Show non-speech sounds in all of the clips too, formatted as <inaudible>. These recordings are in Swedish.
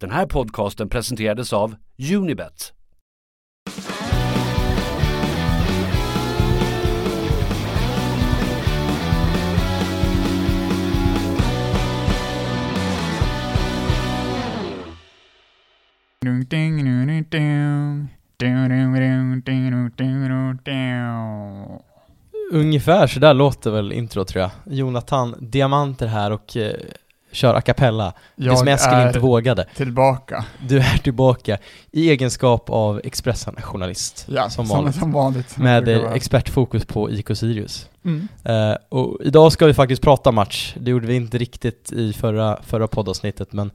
Den här podcasten presenterades av Unibet. Ungefär så där låter väl intro tror jag. Jonathan Diamanter här och eh, kör a cappella. det som Eskil är inte vågade. tillbaka. Du är tillbaka i egenskap av Expressen-journalist. Ja, som som, vanligt. som vanligt. Med expertfokus på IK Sirius. Mm. Eh, och idag ska vi faktiskt prata match. Det gjorde vi inte riktigt i förra, förra poddavsnittet, men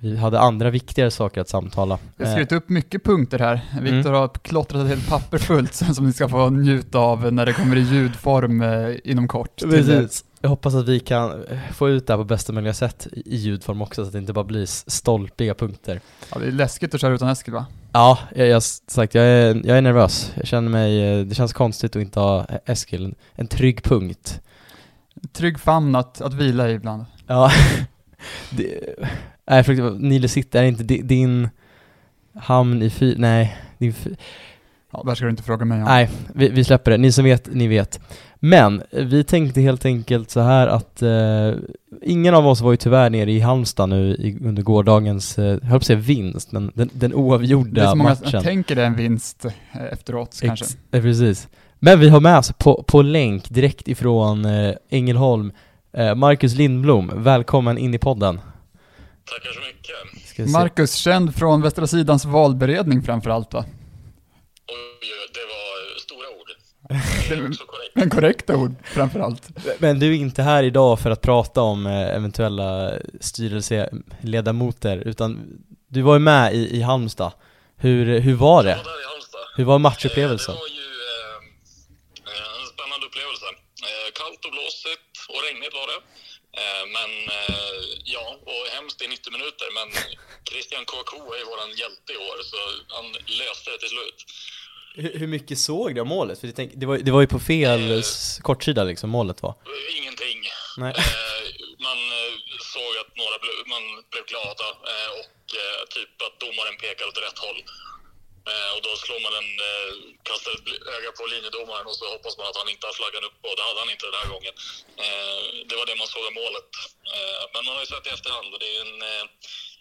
vi hade andra viktigare saker att samtala. Jag har Eh, skrivit upp mycket punkter här. Viktor har klottrat ett helt papper fullt som ni ska få njuta av när det kommer i ljudform eh, inom kort. Precis. Jag hoppas att vi kan eh, få ut det här på bästa möjliga sätt i ljudform också, så att det inte bara blir stolpiga punkter. Ja, det är läskigt att köra utan Eskil va? Ja, jag, jag, sagt, jag, är, jag är nervös. Jag känner mig, det känns konstigt att inte ha Eskil, en, en trygg punkt. Trygg famn att, att vila i ibland. Ja, <laughs> det, nej, för, Nile City är inte di- din hamn i fy, nej, din fy, Ja, det här ska du inte fråga mig om. Nej, vi, vi släpper det. Ni som vet, ni vet. Men vi tänkte helt enkelt så här att eh, ingen av oss var ju tyvärr nere i Halmstad nu i, under gårdagens, eh, jag höll på att säga vinst, men den, den det är oavgjorda så många matchen. som tänker det är en vinst eh, efteråt kanske. Ex- eh, precis. Men vi har med oss på, på länk direkt ifrån eh, Ängelholm, eh, Marcus Lindblom. Välkommen in i podden. Tackar så mycket. Marcus, känd från Västra Sidans valberedning framförallt va? Oj, det var stora ord. <laughs> Korrekt. Men korrekta ord framförallt. Men du är inte här idag för att prata om eh, eventuella styrelseledamoter, utan du var ju med i, i Halmstad. Hur, hur var det? Jag var där i Halmstad. Hur var Eh, matchupplevelsen? Det var ju eh, eh, en spännande upplevelse. Eh, kallt och blåsigt och regnigt var det. Eh, men eh, ja, och hemskt i 90 minuter. Men <laughs> Christian KK är ju våran hjälte i år, så han löste det till slut. Hur, mycket såg du av målet? För tänk, det, var, det var ju på fel s- kortsida liksom, målet var. Eh, Ingenting. Nej. Eh, man eh, såg att några ble, man blev glada eh, och eh, typ att domaren pekade åt rätt håll. Eh, och då slår man en, eh, kastar ett öga på linjedomaren och så hoppas man att han inte har flaggan uppe och det hade han inte den här gången. Eh, det var det man såg av målet. Eh, men man har ju sett i efterhand och det är en,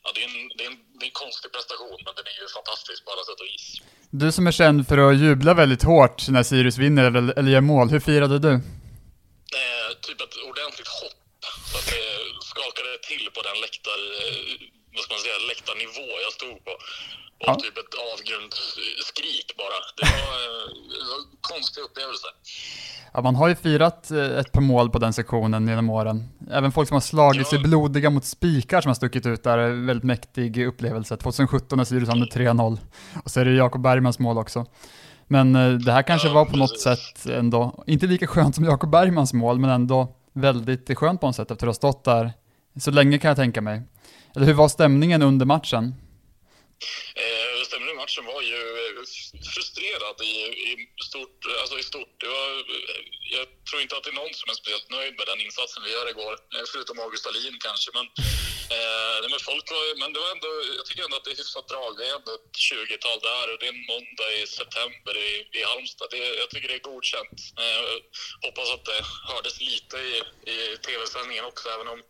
ja, det är en, det är en, det är en konstig prestation men den är ju fantastisk på alla sätt och vis. Du som är känd för att jubla väldigt hårt när Sirius vinner eller, eller gör mål, hur firade du? typ ett ordentligt hopp. Så att det skakade till på den läktar, vad ska man säga, läktarnivå jag stod på. Och Ja. typ ett avgrundsskrik bara. Det var, eh, det var en konstig upplevelse. Ja, man har ju firat eh, ett par mål på den sektionen genom åren. Även folk som har slagit Ja. sig blodiga mot spikar som har stuckit ut där, är väldigt mäktig upplevelse. 2017 när Sirius vann med 3-0. Och så är det Jakob Bergmans mål också. Men eh, det här kanske Ja, var på något precis. sätt ändå, inte lika skönt som Jakob Bergmans mål, men ändå väldigt skönt på något sätt efter att ha stått där så länge kan jag tänka mig. Eller hur var stämningen under matchen? Eh, stämningen i matchen var ju eh, frustrerad i, i, stort, eh, alltså i stort. Det var, eh, jag tror inte att det är någon som är speciellt nöjd med den insatsen vi gör igår, förutom August Dahlin kanske. Men, eh, men, folk var, men det var ändå, jag tycker ändå att det är hyfsat drag. Det är ändå ett 20-tal där och det är en måndag i september i, i Halmstad. Det, jag tycker det är godkänt. Eh, hoppas att det hördes lite i, i tv-sändningen också, även om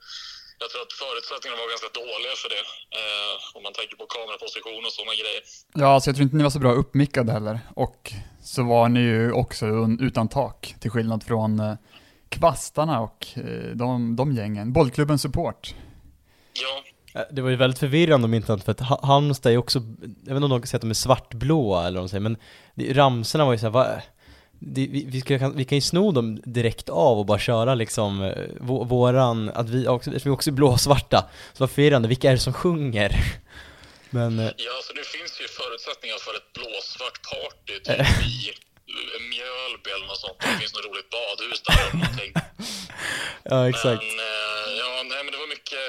jag tror att förutsättningarna var ganska dåliga för det. Eh, om man tänker på kameraposition och sådana grejer. Ja, alltså jag tror inte ni var så bra uppmickade heller. Och så var ni ju också utan tak, till skillnad från eh, Kvastarna och eh, de, de gängen. Bollklubben Support. Ja, Eh, Det var ju väldigt förvirrande om inte annat för att Ha- Halmstad är också, jag vet inte om de kan säga att de är svartblåa eller vad de säger, men det, ramserna var ju såhär, det, vi, vi, ska, vi kan ju sno dem direkt av och bara köra liksom eh, vå, våran, att vi också, vi också är blåsvarta, så var förvirrande, vilka är det som sjunger? <laughs> Men, eh, ja, så det finns ju förutsättningar för ett blåsvart party typ i eh, Mjölby eller något sånt. Det finns något roligt badhus där eller någonting. <laughs> ja exakt. Men, ja, nej, men det var mycket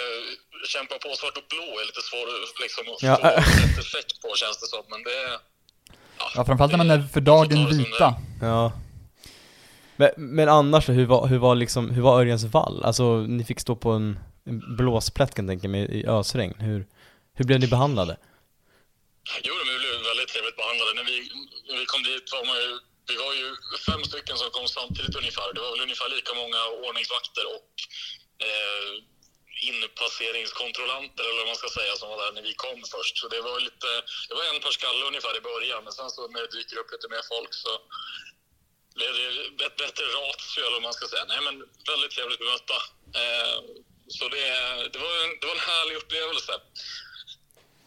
kämpa på. Svart och blå är lite svår liksom, att Ja. få rätt effekt på känns det som. Men det, Ja, framförallt när man är för dagen vita. Ja. Men, men annars hur var, hur var liksom, hur var Örjans vall? Alltså, ni fick stå på en, en blåsplätt kan jag tänka mig, i ösregn. Hur, Hur blev ni behandlade? Jo, men vi blev väldigt trevligt behandlade. När vi, när vi kom dit var man ju, vi var ju fem stycken som kom samtidigt ungefär. Det var väl ungefär lika många ordningsvakter och eh, inpasseringskontrollanter eller vad man ska säga som var där när vi kom först. Så det var lite, det var en per skalle ungefär i början men sen så när det dyker upp lite mer folk så blev det ett bättre ratio eller vad man ska säga. Nej men väldigt trevligt bemötta. Eh, så det, det, var en, det var en härlig upplevelse.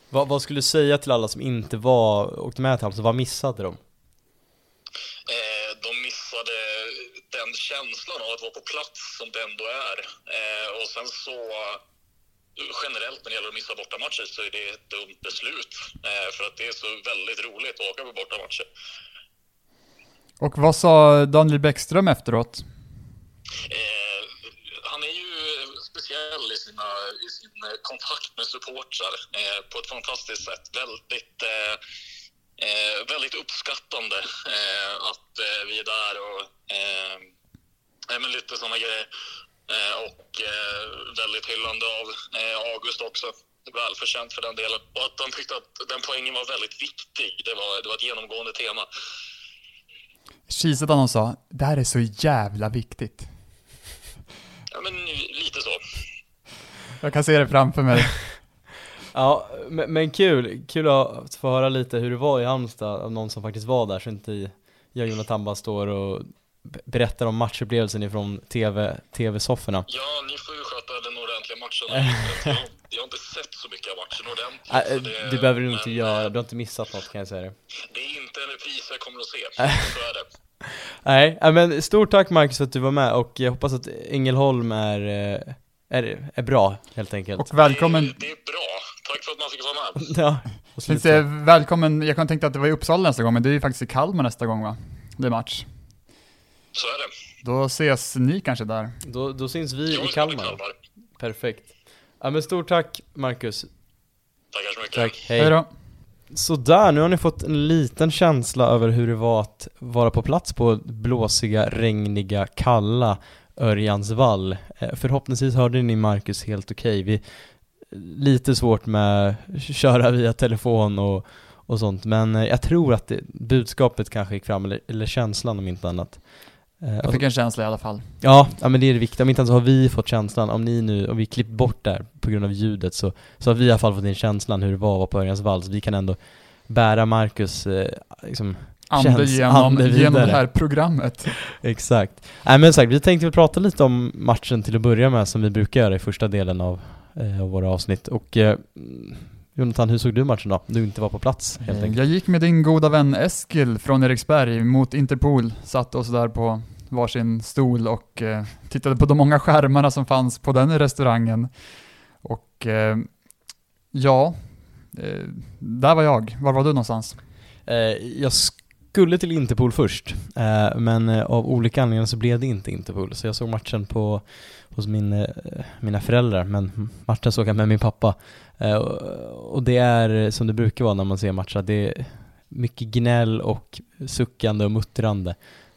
Vad, vad skulle du säga till alla som inte var, åkte med till Halmstad, vad missade de? Eh, de missade den känslan av att vara på plats som det ändå är. Eh, och sen så generellt när det gäller att missa bortamatcher så är det ett dumt beslut. Eh, för att det är så väldigt roligt att åka på bortamatcher. Och vad sa Daniel Bäckström efteråt? Eh, han är ju speciell i, sina, i sin eh, kontakt med supportrar eh, på ett fantastiskt sätt. Väldigt, eh, eh väldigt uppskattande eh, att eh, vi är där och men lite sådana grejer. och väldigt hyllande av August också. Välförtjänt för den delen. Och att han tyckte att den poängen var väldigt viktig. Det var, det var ett genomgående tema. Kisade han och sa, det här är så jävla viktigt. Ja, men lite så. Jag kan se det framför mig. <laughs> ja, men, men, kul, kul att få höra lite hur det var i Halmstad av någon som faktiskt var där så inte jag och Jonathan bara står och berättar om matchupplevelsen ifrån TV, TV-sofforna. Ja, ni får ju sköta den ordentliga matchen. <laughs> jag, jag har inte sett så mycket av matchen ordentligt. Äh, det, du behöver du inte göra, du har inte missat något kan jag säga det. Det är inte en repris jag kommer att se, <laughs> så är det. Nej, men stort tack Marcus för att du var med och jag hoppas att Ängelholm är, eh, är, är bra helt enkelt. Och välkommen. Det, det är bra. Tack för att man fick vara med. <laughs> ja. Finns det, välkommen, jag kan tänka att det var i Uppsala nästa gång, men det är ju faktiskt i Kalmar nästa gång va? Det är match. Så är det. Då ses ni kanske där. Då, då syns vi i Kalmar. Kalmar. Perfekt. Ja men stort tack Marcus. Tackar så mycket. Tack, hej. hej då. Sådär, nu har ni fått en liten känsla över hur det var att vara på plats på blåsiga, regniga, kalla Örjansvall. Eh, förhoppningsvis hörde ni Marcus helt okej. Okay. Vi lite svårt med att köra via telefon och, och sånt, men eh, jag tror att det, budskapet kanske gick fram, eller, eller känslan om inte annat. Eh, jag fick en känsla i alla fall. Ja, ja men det är det viktiga. Om inte ens har vi fått känslan, om ni nu, om vi klippt bort där på grund av ljudet så, så har vi i alla fall fått in känslan hur det var vara på Örjans vall, så vi kan ändå bära Marcus eh, liksom Ande genom, ande genom det här programmet. <laughs> Exakt. Nej men sagt, vi tänkte väl prata lite om matchen till att börja med som vi brukar göra i första delen av, eh, av våra avsnitt. Och eh, Jonathan, hur såg du matchen då? Du inte var på plats helt eh, enkelt. Jag gick med din goda vän Eskil från Eriksberg mot Interpol, satt oss där på varsin stol och eh, tittade på de många skärmarna som fanns på den restaurangen. Och eh, ja, eh, där var jag. Var var du någonstans? Eh, jag skulle till Interpol först, eh, men av olika anledningar så blev det inte Interpol. Så jag såg matchen på, hos min, mina föräldrar, men matchen såg jag med min pappa. och det är som det brukar vara när man ser matcher, det är mycket gnäll och suckande och muttrande.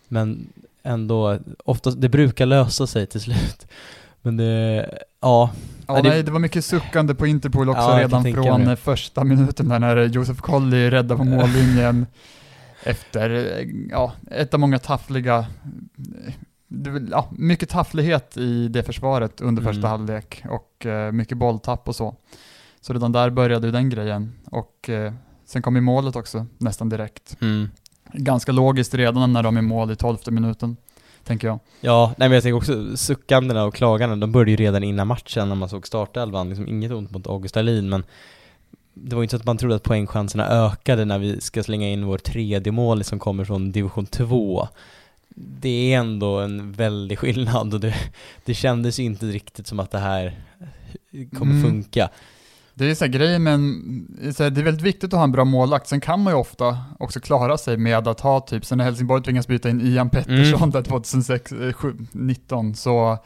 Men ändå, ofta, det brukar lösa sig till slut. <laughs> Men det, ja. Ja, nej, det var mycket suckande på Interpol också ja, redan från första minuten där när Josef Colley räddade på mållinjen <laughs> efter, ja, ett av många taffliga, ja, mycket tafflighet i det försvaret under mm. första halvlek och uh, mycket bolltapp och så. Så redan där började ju den grejen och uh, sen kom ju målet också nästan direkt. Mm ganska logiskt redan när de är mål i tolfte minuten, tänker jag. Ja, nej men jag tänker också suckandena och klagandena, de började ju redan innan matchen när man såg startelvan, liksom inget ont mot August Dahlin, men det var inte så att man trodde att poängchanserna ökade när vi ska slänga in vår tredje mål som kommer från division 2. Det är ändå en väldig skillnad och det, det kändes inte riktigt som att det här kommer mm. funka. Det är så här, grejen men det är väldigt viktigt att ha en bra målvakt. Sen kan man ju ofta också klara sig med att ha typ, sen när Helsingborg tvingas byta in Ian Pettersson mm. där 2019 så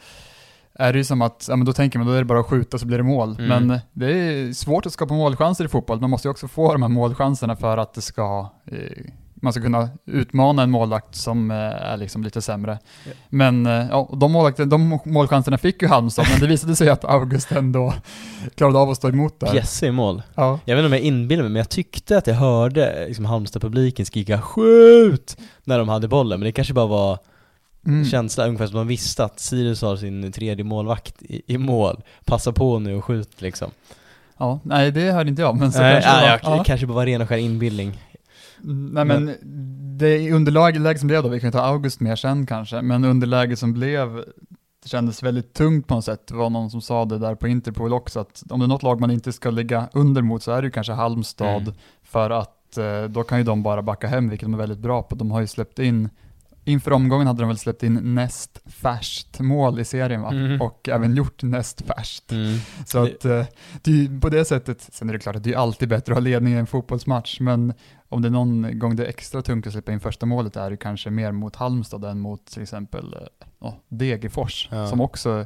är det ju som att, ja men då tänker man då är det bara att skjuta så blir det mål. Mm. Men det är svårt att skapa målchanser i fotboll. Man måste ju också få de här målchanserna för att det ska eh, man ska kunna utmana en målvakt som eh, är liksom lite sämre. Men eh, ja, de, målvakter, de målchanserna fick ju Halmstad, men det visade sig att August ändå klarade av att stå emot där. Jesse i mål. Ja. Jag vet inte om jag inbillar mig, men jag tyckte att jag hörde liksom Halmstad-publiken skrika 'Skjut!' när de hade bollen, men det kanske bara var mm. känsla, ungefär som de visste att Sirius har sin tredje målvakt i, i mål. Passa på nu och skjut liksom. Ja, nej det hörde inte jag, men så nej, kanske nej, det var, ja. kanske bara var ren och skär inbildning. Nej men, det underläge som blev då, vi kan ta August mer sen kanske, men underläget som blev, det kändes väldigt tungt på något sätt. Det var någon som sa det där på Interpol också, att om det är något lag man inte ska ligga under mot så är det ju kanske Halmstad, mm. för att eh, då kan ju de bara backa hem, vilket de är väldigt bra på. De har ju släppt in Inför omgången hade de väl släppt in näst färskt mål i serien va? Mm. Och även gjort näst färskt. Mm. Så att eh, det är på det sättet, sen är det klart att det är alltid bättre att ha ledning i en fotbollsmatch, men om det är någon gång det är extra tungt att släppa in första målet är det kanske mer mot Halmstad än mot till exempel oh, Degerfors, ja. som också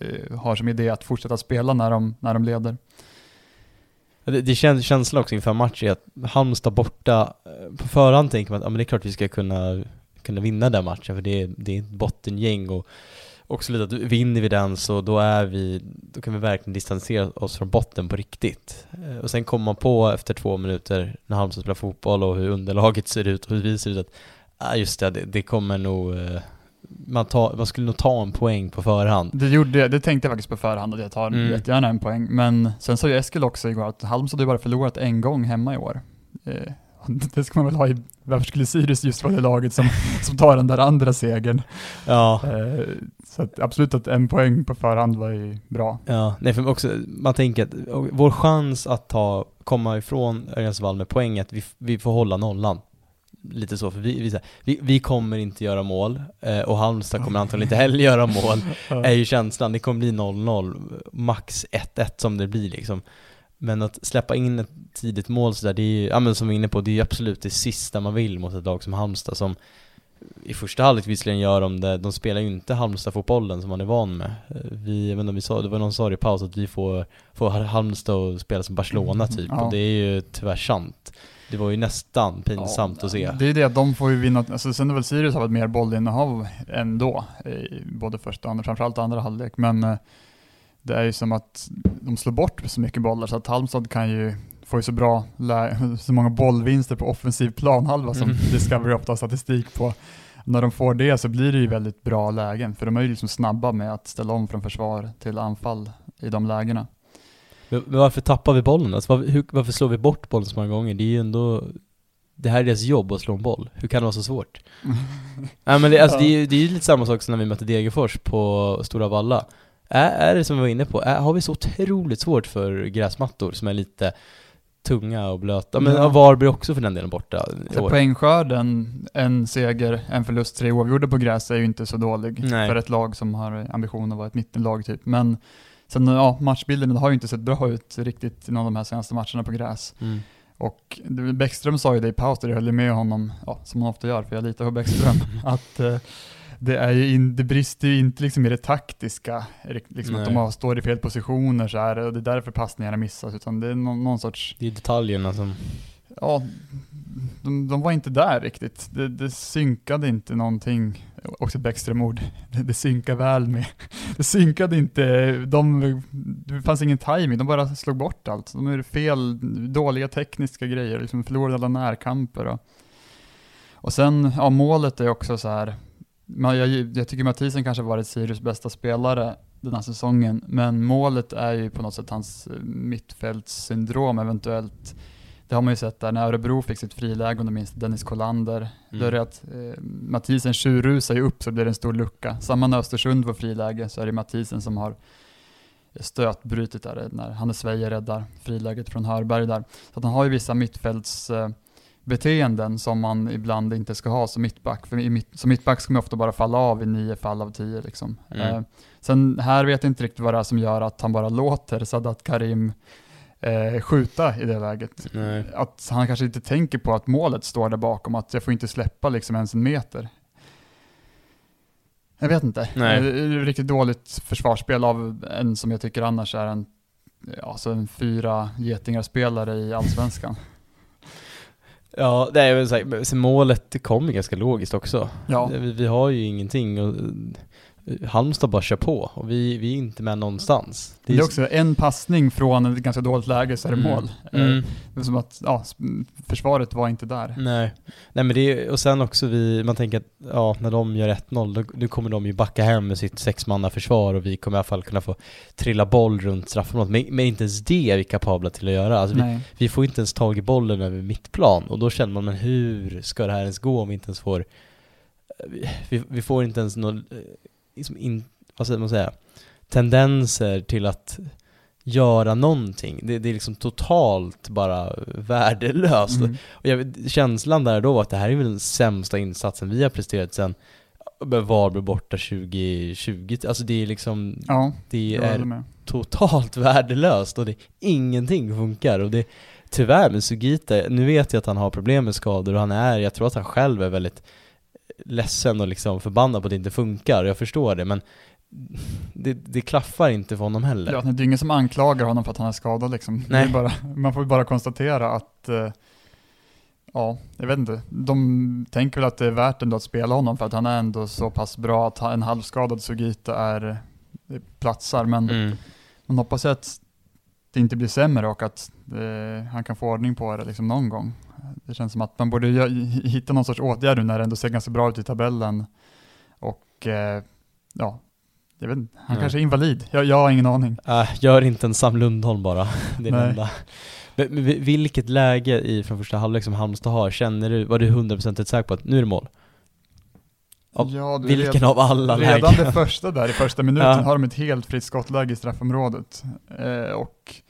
eh, har som idé att fortsätta spela när de, när de leder. Det, det känns känslan också inför matchen att Halmstad borta, eh, på förhand tänker man att ja, men det är klart vi ska kunna kunna vinna den matchen för det är, det är ett bottengäng och också lite att vinner vi den så då är vi, då kan vi verkligen distansera oss från botten på riktigt. Eh, och sen kommer man på efter två minuter när Halmstad spelar fotboll och hur underlaget ser ut och hur vi ser ut att, ah, just det, det, kommer nog eh, man, tar, man skulle nog ta en poäng på förhand. Det, gjorde, det tänkte jag faktiskt på förhand att jag tar mm. jättegärna en poäng, men sen sa ju Eskil också igår att Halmstad har ju bara förlorat en gång hemma i år. Eh, <laughs> det ska man väl ha i, varför skulle Sirius just vara det laget som, som tar den där andra segern? Ja. Eh, så att absolut att en poäng på förhand var ju bra. Ja, nej för också, man tänker att vår chans att ta, komma ifrån Örjansvall med poäng att vi, vi får hålla nollan. Lite så, för vi, vi, vi, vi kommer inte göra mål, eh, och Halmstad kommer antagligen inte heller göra mål, <laughs> är ju känslan. Det kommer bli 0-0, max 1-1 som det blir liksom. Men att släppa in ett tidigt mål sådär, det är ju, ja men som vi är inne på, det är ju absolut det sista man vill mot ett lag som Halmstad som i första halvlek visserligen gör de det, de spelar ju inte Halmstad-fotbollen som man är van med. Vi, jag vet inte, vi sa, det var någon som sa i paus att vi får, får Halmstad att spela som Barcelona mm, typ, ja. och det är ju tyvärr sant. Det var ju nästan pinsamt ja, att se. Det är det att de får ju vinna, alltså sen är väl Sirius har ett mer bollinnehav ändå, i både första och andra, framförallt andra halvlek, men eh, det är ju som att de slår bort så mycket bollar så att Halmstad kan ju få så bra, <laughs> så många bollvinster på offensiv planhalva som mm. Discovery ofta har statistik på. När de får det så blir det ju väldigt bra lägen, för de är ju liksom snabba med att ställa om från försvar till anfall i de lägena. Men varför tappar vi bollen? Alltså varför, hur, varför slår vi bort bollen så många gånger? Det är ju ändå det här är deras jobb att slå en boll. Hur kan det vara så svårt? <laughs> Nej men det, alltså, det, är ju, det är ju lite samma sak som när vi mötte Degerfors på Stora Valla. Är, är det som vi var inne på, är, har vi så otroligt svårt för gräsmattor som är lite tunga och blöta? Men ja. Varberg också för den delen borta. Så poängskörden, en seger, en förlust, tre oavgjorda på gräs är ju inte så dålig Nej. för ett lag som har ambition att vara ett mittenlag typ. Men sen, ja, matchbilden har ju inte sett bra ut riktigt i någon av de här senaste matcherna på gräs. Mm. Och Bäckström sa ju det i paus, där jag höll med honom, ja, som han ofta gör, för jag litar på Bäckström, <laughs> att eh, det, är in, det brister ju inte liksom i det taktiska, liksom att de står i fel positioner så här, och det är därför passningarna missas, utan det är någon, någon sorts... Det är detaljerna som... Ja, de, de var inte där riktigt. Det, det synkade inte någonting, också ett Bäckström-ord, det, det synkade väl med. Det synkade inte, de, det fanns ingen timing, de bara slog bort allt. De är fel, dåliga tekniska grejer, liksom förlorade alla närkamper. Och, och sen, ja målet är också så här jag, jag tycker Mathisen kanske varit Sirius bästa spelare den här säsongen, men målet är ju på något sätt hans eh, mittfältssyndrom eventuellt. Det har man ju sett där när Örebro fick sitt friläge, om du minns Dennis Kollander. Mm. Då är det att eh, Mathisen tjurrusar ju upp så blir det en stor lucka. Samma när Östersund var friläge så är det Mathisen som har stötbrutit där när Hannes Weijer räddar friläget från Hörberg där. Så han har ju vissa mittfälts eh, beteenden som man ibland inte ska ha som mittback. För mitt, som mittback ska man ofta bara falla av i nio fall av tio. Liksom. Mm. Eh, sen här vet jag inte riktigt vad det är som gör att han bara låter Sadat Karim eh, skjuta i det läget. Nej. Att han kanske inte tänker på att målet står där bakom, att jag får inte släppa liksom ens en meter. Jag vet inte. Nej. Det är riktigt dåligt försvarsspel av en som jag tycker annars är en, alltså en fyra getingar-spelare i allsvenskan. Ja, det är väl så, så målet kom ganska logiskt också. Ja. Vi, vi har ju ingenting och Halmstad bara kör på och vi, vi är inte med någonstans. Det är, det är också en passning från ett ganska dåligt läge så är det mm. mål. Mm. Det är som att, ja, försvaret var inte där. Nej, Nej men det är, och sen också vi, man tänker att, ja, när de gör 1-0, då, då kommer de ju backa hem med sitt sexmanna försvar och vi kommer i alla fall kunna få trilla boll runt straffområdet. Men, men inte ens det är vi kapabla till att göra. Alltså vi, vi, får inte ens tag i bollen över mittplan och då känner man, men hur ska det här ens gå om vi inte ens får vi, vi får inte ens någon liksom in, vad ska man säga, tendenser till att göra någonting. Det, det är liksom totalt bara värdelöst. Mm. Och jag, känslan där då var att det här är väl den sämsta insatsen vi har presterat sen Varberg borta 2020, alltså det är liksom, ja, det är totalt <laughs> värdelöst och det, ingenting funkar och det, tyvärr med Sugita, nu vet jag att han har problem med skador och han är, jag tror att han själv är väldigt ledsen och liksom förbannad på att det inte funkar, jag förstår det men det, det klaffar inte för honom heller. Ja, det är ingen som anklagar honom för att han är skadad liksom. Nej. Bara, man får bara konstatera att eh, Ja, jag vet inte. De tänker väl att det är värt ändå att spela honom för att han är ändå så pass bra att en halvskadad Sugita är, platsar. Men mm. man hoppas att det inte blir sämre och att eh, han kan få ordning på det liksom någon gång. Det känns som att man borde hitta någon sorts åtgärd nu när det ändå ser ganska bra ut i tabellen. Och eh, ja, jag vet han Nej. kanske är invalid. Jag, jag har ingen aning. Äh, gör inte en Sam Lundholm bara. <laughs> Det är det enda. Men, vilket läge i från första halvlek som Halmstad har, känner du, var du hundraprocentigt säker på att nu är det mål? Av, ja, vilken redan, av alla Redan lägen? det första där, i första minuten, ja. har de ett helt fritt skottläge i straffområdet. Eh, och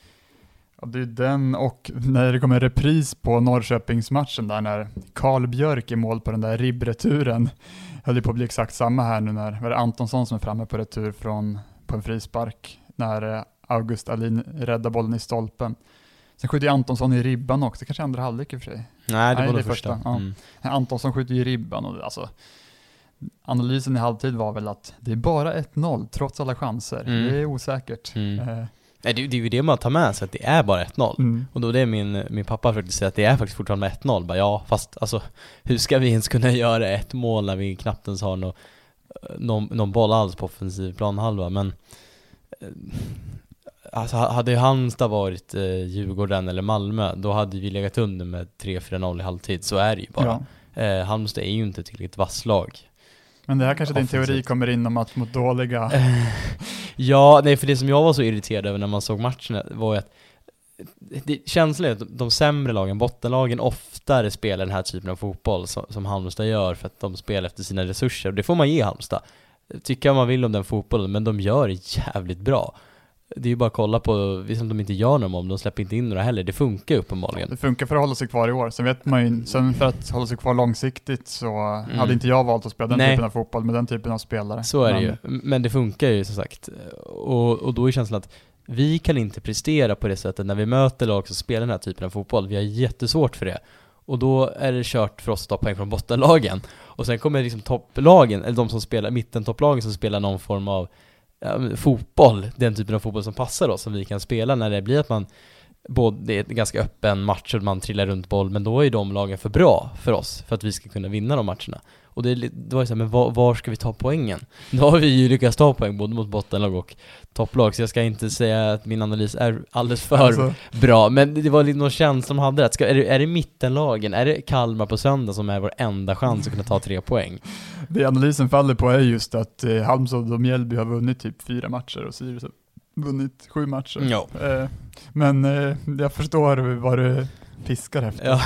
Ja, det är den och när det kommer repris på Norrköpingsmatchen där när Karl Björk är mål på den där ribbreturen. Höll det på att bli exakt samma här nu när, var det Antonsson som är framme på retur från, på en frispark, när eh, August Alin räddar bollen i stolpen. Sen skjuter Antonsson i ribban också, kanske andra halvlek i och för sig. Nej, det var det första. första. Ja. Mm. Antonsson skjuter i ribban och alltså, analysen i halvtid var väl att det är bara 1-0 trots alla chanser. Mm. Det är osäkert. Mm. Eh, det, det är ju det man tar med sig, att det är bara 1-0. Mm. Och då det är min, min pappa försökte säga att det är faktiskt fortfarande 1-0. Bara, ja, fast alltså, hur ska vi ens kunna <laughs> göra ett mål när vi knappt ens har no, någon, någon boll alls på offensiv planhalva? Men eh, Alltså hade Halmstad varit eh, Djurgården eller Malmö, då hade vi legat under med 3-4-0 i halvtid, så är det ju bara. Ja. Eh, Halmstad är ju inte tillräckligt vass lag. Men det här kanske din teori kommer in om att mot dåliga... <laughs> ja, nej för det som jag var så irriterad över när man såg matchen var ju att det, känslan är att de sämre lagen, bottenlagen, oftare spelar den här typen av fotboll som, som Halmstad gör för att de spelar efter sina resurser. Och det får man ge Halmstad. Tycka vad man vill om den fotbollen, men de gör det jävligt bra det är ju bara att kolla på, visst att de inte gör några mål, de släpper inte in några heller. Det funkar uppenbarligen. Det funkar för att hålla sig kvar i år. Sen vet man ju, sen för att hålla sig kvar långsiktigt så mm. hade inte jag valt att spela den Nej. typen av fotboll med den typen av spelare. Så är Men. det ju. Men det funkar ju som sagt. Och, och då är känslan att vi kan inte prestera på det sättet när vi möter lag som spelar den här typen av fotboll. Vi har jättesvårt för det. Och då är det kört för oss att ta poäng från bottenlagen. Och sen kommer liksom topplagen, eller de som spelar, mittentopplagen som spelar någon form av fotboll, den typen av fotboll som passar oss, som vi kan spela när det blir att man både, det är en ganska öppen match och man trillar runt boll, men då är de lagen för bra för oss, för att vi ska kunna vinna de matcherna. Och det, det var ju såhär, men var, var, ska vi ta poängen? Nu har vi ju lyckats ta poäng både mot bottenlag och topplag, så jag ska inte säga att min analys är alldeles för alltså. bra, men det var lite någon känsla som hade det, ska, är, det, är det mittenlagen, är det Kalmar på söndag som är vår enda chans att kunna ta tre poäng? Det analysen faller på är just att eh, Halmstad och Mjällby har vunnit typ fyra matcher och Sirius har vunnit sju matcher. Ja. Eh, men eh, jag förstår vad du fiskar efter. Ja.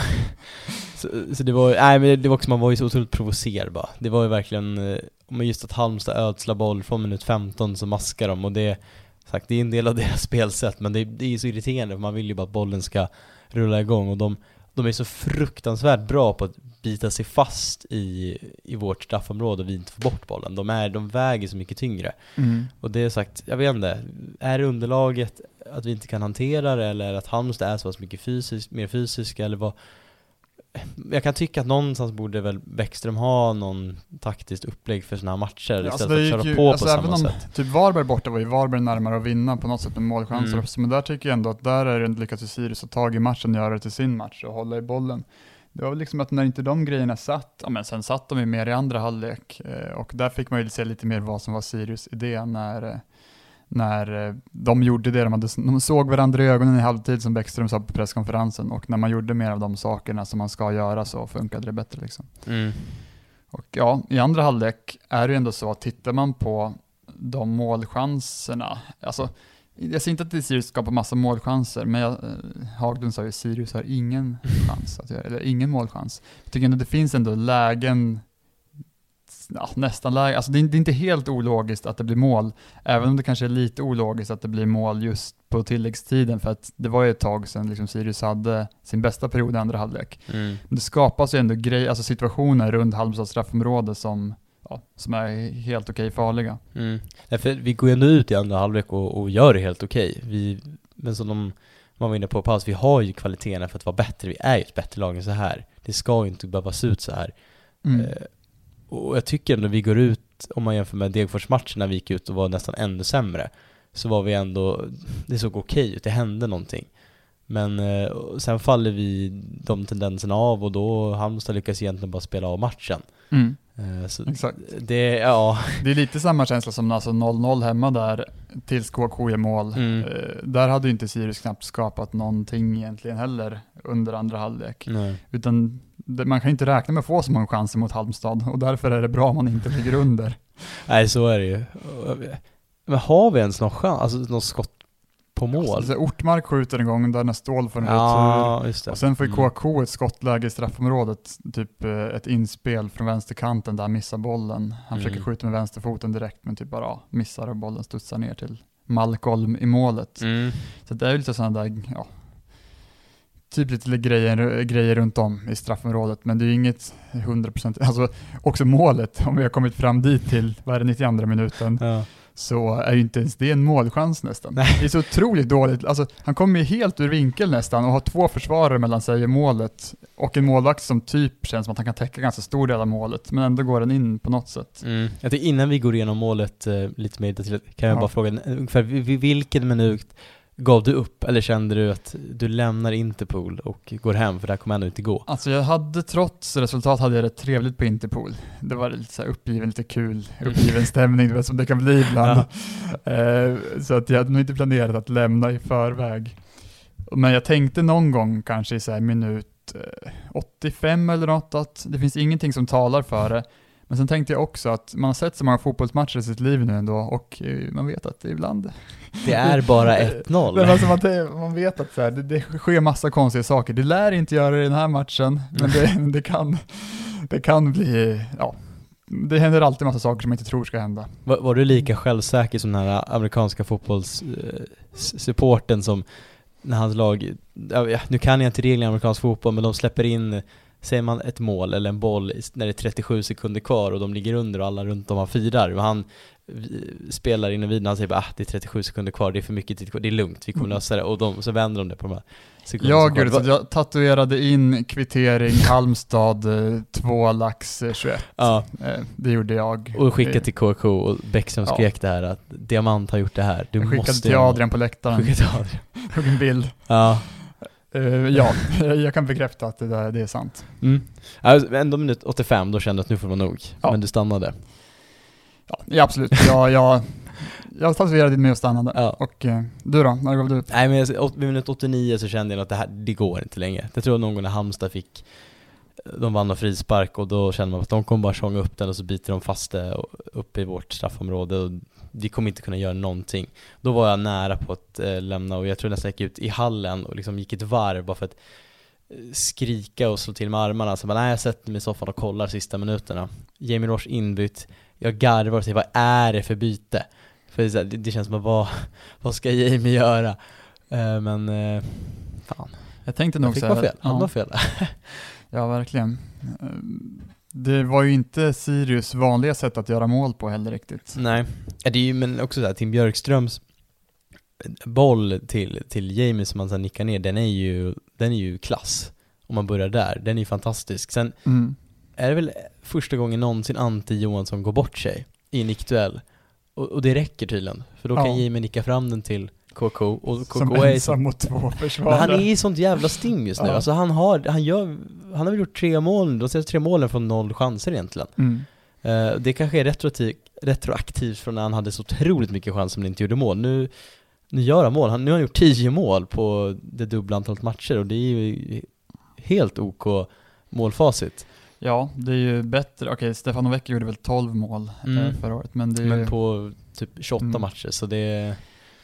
Så, så, det var, nej men det var också, man var ju så otroligt provocerbar. Det var ju verkligen, eh, men just att Halmstad ödslar boll från minut 15 så maskar de och det, sagt, det är en del av <laughs> deras spelsätt men det, det är ju så irriterande för man vill ju bara att bollen ska rulla igång och de, de är så fruktansvärt bra på att bita sig fast i, i vårt straffområde och vi inte får bort bollen. De, är, de väger så mycket tyngre. Mm. Och det är sagt, jag vet inte, är det underlaget att vi inte kan hantera det eller att Halmstad är så pass mycket fysiskt, mer fysiska eller vad jag kan tycka att någonstans borde väl Bäckström ha någon taktiskt upplägg för här matcher ja, istället alltså för att köra ju, på alltså på samma om, sätt. Typ Varberg borta var ju Varberg närmare att vinna på något sätt med målchanser, mm. men där tycker jag ändå att där är det lyckats Sirius att ta tag i matchen, göra det till sin match och hålla i bollen. det var väl liksom att när inte de grejerna satt, ja men sen satt de ju mer i andra halvlek eh, och där fick man ju se lite mer vad som var Sirius idé när, eh, när eh, de gjorde det, de, hade, de såg varandra i ögonen i halvtid som Bäckström sa på presskonferensen och när man gjorde mer av de sakerna som man ska göra så funkade det bättre liksom. Mm. Och ja, i andra halvlek är det ju ändå så att tittar man på de målchanserna, alltså jag säger inte att Sirius skapar massa målchanser, men jag, eh, Haglund sa ju Sirius har ingen chans, att göra, eller ingen målchans. Jag tycker ändå det finns ändå lägen, ja, nästan lägen, alltså det är, det är, inte helt ologiskt att det blir mål, även om det kanske är lite ologiskt att det blir mål just på tilläggstiden, för att det var ju ett tag sedan liksom Sirius hade sin bästa period i andra halvlek. Mm. Men det skapas ju ändå grej, alltså situationer runt Halmstads straffområde som ja, som är helt okej okay farliga. Mm. Därför, vi går ju ändå ut i andra halvlek och, och gör det helt okej. Okay. men som de, man var inne på paus, vi har ju kvaliteterna för att vara bättre. Vi är ju ett bättre lag än så här. Det ska ju inte behöva se ut så här. Mm. Och jag tycker ändå vi går ut, om man jämför med Degerfors-matchen när vi gick ut och var nästan ännu sämre, så var vi ändå, det såg okej ut, det hände någonting. Men eh, sen faller vi de tendenserna av och då Halmstad lyckas egentligen bara spela av matchen. Mm. Eh, så Exakt. Det, ja. det är lite samma känsla som alltså 0-0 hemma där tills KK gör mål. Mm. Eh, där hade ju inte Sirius knappt skapat någonting egentligen heller under andra halvlek. Nej. Utan man kan inte räkna med att få så många chanser mot Halmstad och därför är det bra om man inte ligger under. Nej, så är det ju. Men har vi ens någon chans, alltså någon skott på mål. Alltså, Ortmark skjuter en gång där när Ståhl får en ja, retur. Och sen får ju KK mm. ett skottläge i straffområdet, typ eh, ett inspel från vänsterkanten där han missar bollen. Han mm. försöker skjuta med vänsterfoten direkt men typ bara ja, missar och bollen studsar ner till Malcolm i målet. Mm. Så det är ju lite sådana där, ja, typ lite grejer, grejer runt om i straffområdet, men det är ju inget 100%, <laughs> alltså också målet, om vi har kommit fram dit till, vad är det, 92 minuten, ja så är ju inte ens det en målchans nästan. Nej. Det är så otroligt dåligt. Alltså, han kommer ju helt ur vinkel nästan och har två försvarare mellan sig i målet och en målvakt som typ känns som att han kan täcka ganska stor del av målet, men ändå går den in på något sätt. Mm. Jag tänkte innan vi går igenom målet eh, lite mer kan jag ja. bara fråga, ungefär vilken minut Gav du upp eller kände du att du lämnar Interpol och går hem för det här kommer ändå inte gå? Alltså jag hade trots resultat hade jag rätt trevligt på Interpol. Det var lite så uppgiven, lite kul, mm. uppgiven stämning, det var som det kan bli ibland. Ja. Eh, så att jag hade nog inte planerat att lämna i förväg. Men jag tänkte någon gång kanske i så minut 85 eh, eller något att det finns ingenting som talar för det. Men sen tänkte jag också att man har sett så många fotbollsmatcher i sitt liv nu ändå och eh, man vet att ibland... Det är bara <laughs> 1-0. men alltså man, man vet att så här, det, det sker massa konstiga saker. Det lär inte göra det i den här matchen, men det, <laughs> det, kan, det kan bli, ja, det händer alltid massa saker som man inte tror ska hända. Var, var du lika självsäker som den här amerikanska fotbollssupporten som när hans lag, nu kan jag inte reglerna i amerikansk fotboll, men de släpper in säger man ett mål eller en boll när det är 37 sekunder kvar och de ligger under och alla runt om har firar och han spelar in vid han säger bara ah, det är 37 sekunder kvar, det är för mycket tid kvar, det är lugnt, vi kommer mm. lösa det och de, så vänder de det på de här Ja gud, så jag tatuerade in kvittering <laughs> Halmstad 2 eh, lax 21. Eh, ja. Eh, det gjorde jag. Och skickade till KK och Bäckström ja. skrek det här att Diamant har gjort det här, du jag skickade måste till Adrian på läktaren. Skickade till Adrian. <laughs> Tog en bild. Ja. Uh, ja, <laughs> jag kan bekräfta att det, där, det är sant. Mm. Alltså, ändå minut 85, då kände du att nu får vara nog. Ja. Men du stannade. Ja, ja absolut. jag, jag, jag tatuerade med och stannade. Ja. Och uh, du då? När gav du upp? Nej men vid minut 89 så kände jag att det här, det går inte längre. Jag tror någon gång när Halmstad fick de vann av frispark och då kände man att de kommer bara tjonga upp den och så biter de fast det uppe i vårt straffområde och vi kommer inte kunna göra någonting. Då var jag nära på att eh, lämna och jag tror nästan jag gick ut i hallen och liksom gick ett varv bara för att eh, skrika och slå till med armarna. Så bara, nej, jag sätter mig i soffan och kollar sista minuterna. Jamie Roche inbytt, jag garvar och säger vad är det för byte? För det, det känns som att vad, vad ska Jamie göra? Uh, men, uh, fan. Jag tänkte nog jag fick så här, fel, han var fel. <laughs> ja, verkligen. Det var ju inte Sirius vanliga sätt att göra mål på heller riktigt. Nej, det är ju men också såhär, Tim Björkströms boll till, till Jamie som han sen nickar ner, den är ju, den är ju klass. Om man börjar där, den är ju fantastisk. Sen mm. är det väl första gången någonsin Ante Johansson går bort sig i en nickduell. Och, och, det räcker tydligen, för då kan Jamie nicka fram den till KK och KK som är ensam mot två försvarare. Men han är i sånt jävla stim just nu, ja. alltså han har, han gör han har väl gjort tre mål, de senaste tre målen från noll chanser egentligen. Mm. Eh, det kanske är retroaktivt, retroaktivt från när han hade så otroligt mycket chanser men inte gjorde mål. Nu, nu gör han mål, han, nu har han gjort tio mål på det dubbla antalet matcher och det är ju helt OK målfacit. Ja, det är ju bättre. Okej, Stefano Vecchio gjorde väl 12 mål eh, Mm. förra året, men det är, Men ju, på typ 28 Mm. matcher så det är,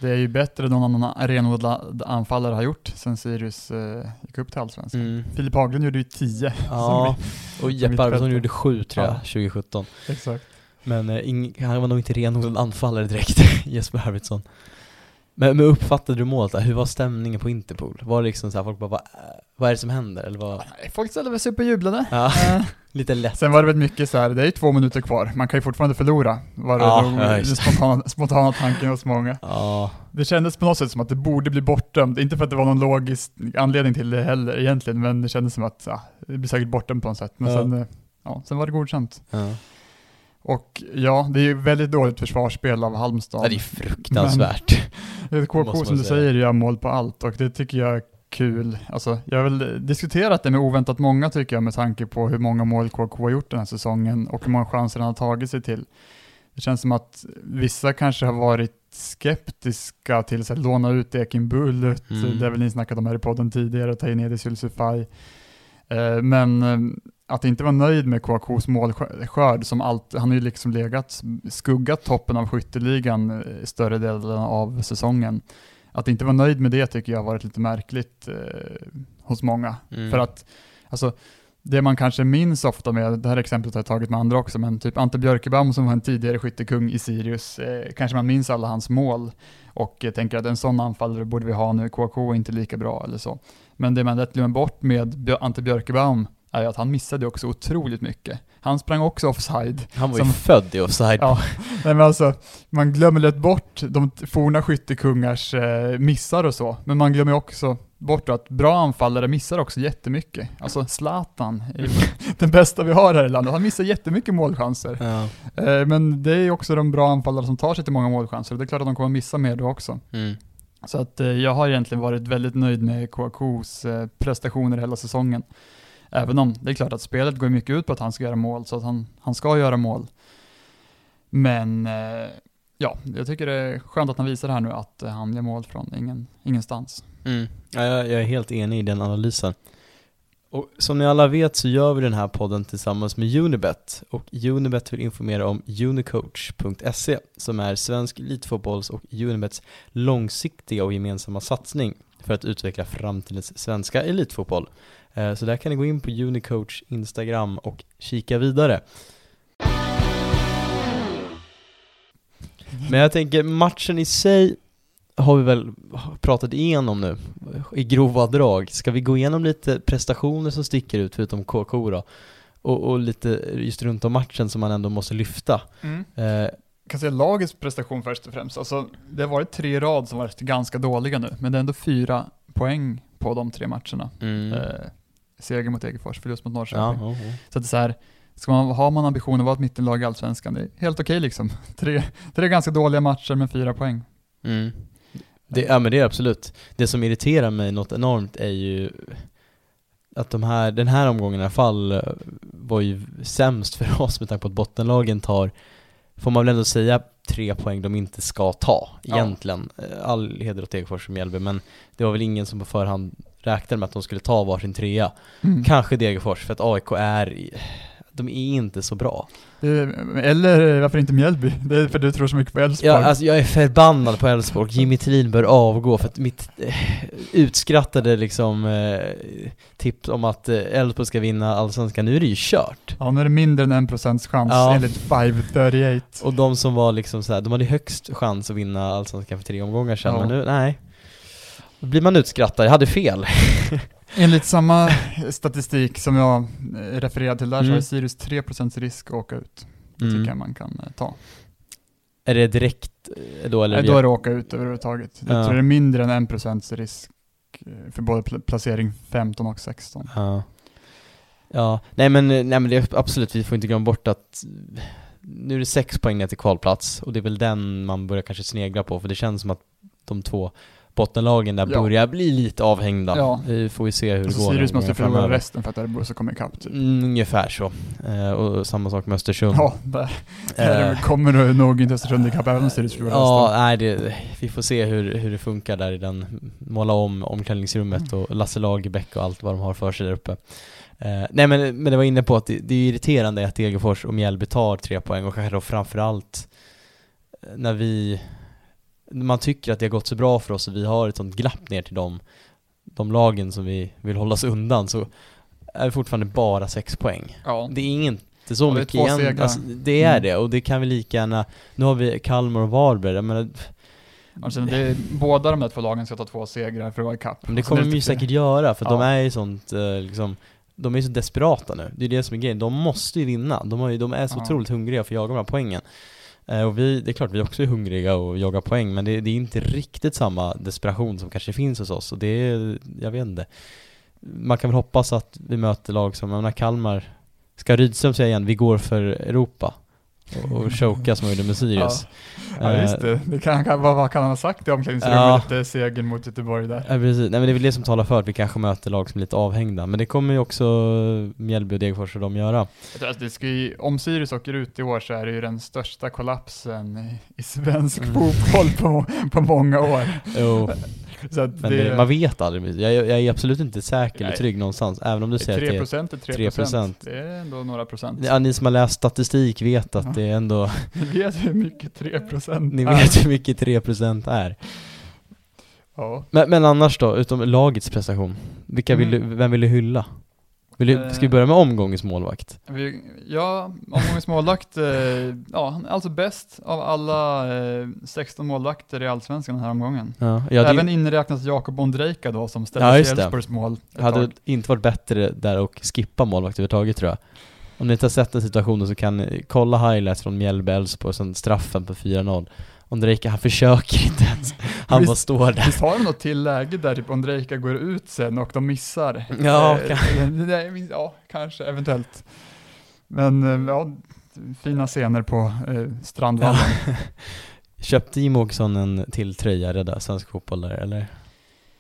det är ju bättre än någon annan renodlad anfallare har gjort sen Sirius eh, gick upp till Allsvenskan. mm. Filip Haglund gjorde ju 10. Ja, <laughs> och Jeppe. Arvidsson gjorde sju tror jag, Ja. 2017. Exakt. Men eh, ing, han var nog inte renodlad anfallare direkt, <laughs> Jesper Arvidsson. Men, men uppfattade du målet där? Hur var stämningen på Interpol? Var det liksom så här, folk bara, vad, vad är det som händer? Eller vad? Folk ställde väl sig upp och jublade. Ja, <laughs> lite lätt. Sen var det väl mycket så här, det är ju två minuter kvar, man kan ju fortfarande förlora. Var det Ja, nog ja, den spontana, spontana tanken hos många. Ja, Det kändes på något sätt som att det borde bli bortdömt, inte för att det var någon logisk anledning till det heller egentligen, men det kändes som att ja, det blir säkert bortdömt på något sätt. Men Ja. sen, ja, sen var det godkänt. ja. Och ja, det är ju väldigt dåligt försvarsspel av Halmstad. ja det är fruktansvärt. Är KK som du säger gör mål på allt och det tycker jag är kul. Alltså, jag har väl diskuterat det med oväntat många tycker jag med tanke på hur många mål KK har gjort den här säsongen och hur många chanser han har tagit sig till. Det känns som att vissa kanske har varit skeptiska till att låna ut Ekin Bullut, Mm. det har väl ni snackat om här i podden tidigare, och ta in Edis Yusufaj. Eh, Men eh, att inte vara nöjd med KKs målskörd, som allt, han har ju liksom legat, skuggat toppen av skytteligan större delen av säsongen. Att inte vara nöjd med det tycker jag har varit lite märkligt eh, hos många. Mm. För att, alltså, det man kanske minns ofta med, det här exemplet har jag tagit med andra också, men typ Ante Björkebaum som var en tidigare skyttekung i Sirius, eh, kanske man minns alla hans mål och eh, tänker att en sån anfallare borde vi ha nu, KK är inte lika bra eller så. Men det man lätt glömmer bort med Ante Björkebaum är att han missade också otroligt mycket. Han sprang också offside. Han var ju som- född i offside. Ja, nej men alltså, man glömmer lätt bort de forna skyttekungars eh, missar och så, men man glömmer också bort att bra anfallare missar också jättemycket. Alltså Zlatan, <laughs> den bästa vi har här i landet, han missar jättemycket målchanser. Ja. Eh, men det är också de bra anfallare som tar sig till många målchanser, och det är klart att de kommer missa mer då också. Mm. Så att eh, jag har egentligen varit väldigt nöjd med eh, prestationer hela säsongen. Även om det är klart att spelet går mycket ut på att han ska göra mål, så att han, han ska göra mål. Men eh, ja, jag tycker det är skönt att han visar här nu att eh, han gör mål från ingen, ingenstans. Mm. Ja, jag, jag är helt enig i den analysen. Och som ni alla vet så gör vi den här podden tillsammans med Unibet och Unibet vill informera om unicoach.se som är svensk elitfotbolls och Unibets långsiktiga och gemensamma satsning för att utveckla framtidens svenska elitfotboll. Eh, Så där kan ni gå in på Unicoach Instagram och kika vidare. Men jag tänker matchen i sig har vi väl pratat igenom nu i grova drag. Ska vi gå igenom lite prestationer som sticker ut förutom KK då? Och, och lite just runt om matchen som man ändå måste lyfta. Eh, Jag kan säga lagets prestation först och främst. Alltså, det har varit tre rad som varit ganska dåliga nu, men det är ändå fyra poäng på de tre matcherna. mm. Eh, seger mot Degerfors, förlust mot Norrköping. ja, ja, ja. Så att det är så här, ska man, har man ambitionen att vara ett mittenlag i Allsvenskan, det är helt okej liksom. <laughs> Tre, tre ganska dåliga matcher med fyra poäng. Mm. Det, ja men det är absolut. Det som irriterar mig något enormt är ju att de här, den här omgången i alla fall eh, var ju sämst för <laughs> oss med tanke på att bottenlagen tar, får man väl ändå säga, tre poäng de inte ska ta Ja. egentligen. Eh, All heder åt Degerfors och Mjällby men det var väl ingen som på förhand räknade med att de skulle ta varsin trea. Mm. Kanske Degerfors för att AIK är, de är inte så bra. Eller varför inte Mjällby? Det är för du tror så mycket på Elfsborg. Ja, alltså jag är förbannad på Elfsborg. Jimmy Thelin bör avgå för att mitt eh, utskrattade liksom eh, tips om att eh, Elfsborg ska vinna Allsvenskan, nu är det ju kört. Ja, nu är det mindre än en procents chans Ja. enligt 538. Och de som var liksom så här, de hade högst chans att vinna Allsvenskan för tre omgångar sedan, Ja. men nu, nej. Då blir man utskrattad, jag hade fel. <laughs> Enligt samma statistik som jag eh, refererade till där så Mm. har Sirius 3% risk att åka ut. Det Mm. tycker jag man kan eh, ta. Är det direkt eh, då eller? Nej, då är det åka ut överhuvudtaget. Jag Ja. tror det är mindre än 1% risk för både pl- placering 15 och 16. Ja. Ja, nej men, nej men det är absolut, vi får inte glömma bort att nu är det sex poäng ner till kvalplats och det är väl den man börjar kanske snegla på för det känns som att de två bottenlagen där Ja. börjar bli lite avhängda. Ja. Vi får ju se hur det går. Sirius måste förlora resten för att Örebro ska komma ikapp typ. Mm, ungefär så. Eh, och samma sak med Östersund. Ja, där, där Eh, kommer nog inte Östersund ikapp även om Sirius förlorar Ja, resten. nej det, vi får se hur, hur det funkar där i den, måla om omklädningsrummet Mm. och Lasse Lagerbäck och allt vad de har för sig där uppe. Eh, nej men, men det var inne på att det, det är irriterande att Degerfors och Mjällby tar tre poäng och kanske då framförallt eh, när vi, man tycker att det har gått så bra för oss och vi har ett sånt glapp ner till de, de lagen som vi vill hålla oss undan så är det fortfarande bara sex poäng. Ja. Det är inte så är mycket igen, alltså, det är Mm. det och det kan vi lika gärna, nu har vi Kalmar och Varberg, jag menar, Alltså, det är, båda de där två lagen ska ta två segrar för att vara ikapp. men det Alltså, kommer de ju säkert göra för Ja. de är ju sånt eh, liksom de är ju så desperata nu, det är det som är grejen, de måste ju vinna, de, har ju, de är så Ja. otroligt hungriga för att jaga de här poängen Eh, och vi, det är klart vi också är hungriga och jagar poäng men det, det är inte riktigt samma desperation som kanske finns hos oss och det är, jag vet inte. Man kan väl hoppas att vi möter lag som, jag menar Kalmar. Ska Rydström säga igen, vi går för Europa? Och, och choka som vi gjorde med Sirius Ja just Eh, det, det kan, kan, vad, vad kan han ha sagt i omklädningsrummet Ja. efter segern mot Göteborg där? Ja precis, nej men det är väl det som talar för att vi kanske möter lag som är lite avhängda Men det kommer ju också Mjällby och Degerfors och de göra att det ska ju, om Sirius åker ut i år så är det ju den största kollapsen i, i svensk Mm. fotboll på, på många år. Jo, men det, det, man vet aldrig, jag, jag är absolut inte säker eller Nej. trygg någonstans Även om du säger att 3 det procent är 3 procent. 3%. Det är ändå några procent. är, ja, ni som har läst statistik vet att Ja. det är ändå <laughs> Ni vet hur mycket 3 procent Ni vet hur mycket 3% är Ja. men, men annars då, utom lagets prestation Vilka vill Mm. du, vem vill du hylla? Vill du, ska vi Eh. börja med omgångens målvakt? Vi, ja, omgångens målvakt, eh, ja, han är alltså bäst av alla eh, 16 målvakter i Allsvenskan den här omgången. Ja, Även inräknat Jakob Ondrejka då som Ja, ställde just sig det. Elfsborgs mål hade tag. inte varit bättre där och skippa målvakt överhuvudtaget tror jag Om ni inte har sett den situationen så kan ni kolla highlights från Mjällby Elfsborg sen straffen på 4-0 Ondrejka han försöker inte ens, han Visst- bara står där Visst har de något till läge där typ Ondrejka går ut sen och de missar? Ja, Eh, kan- <laughs> ja kanske, eventuellt. Men eh, ja, fina scener på eh, Strandvallen. <laughs> Köpte Jimmie Åkesson en till tröja rädda svensk fotboll där eller?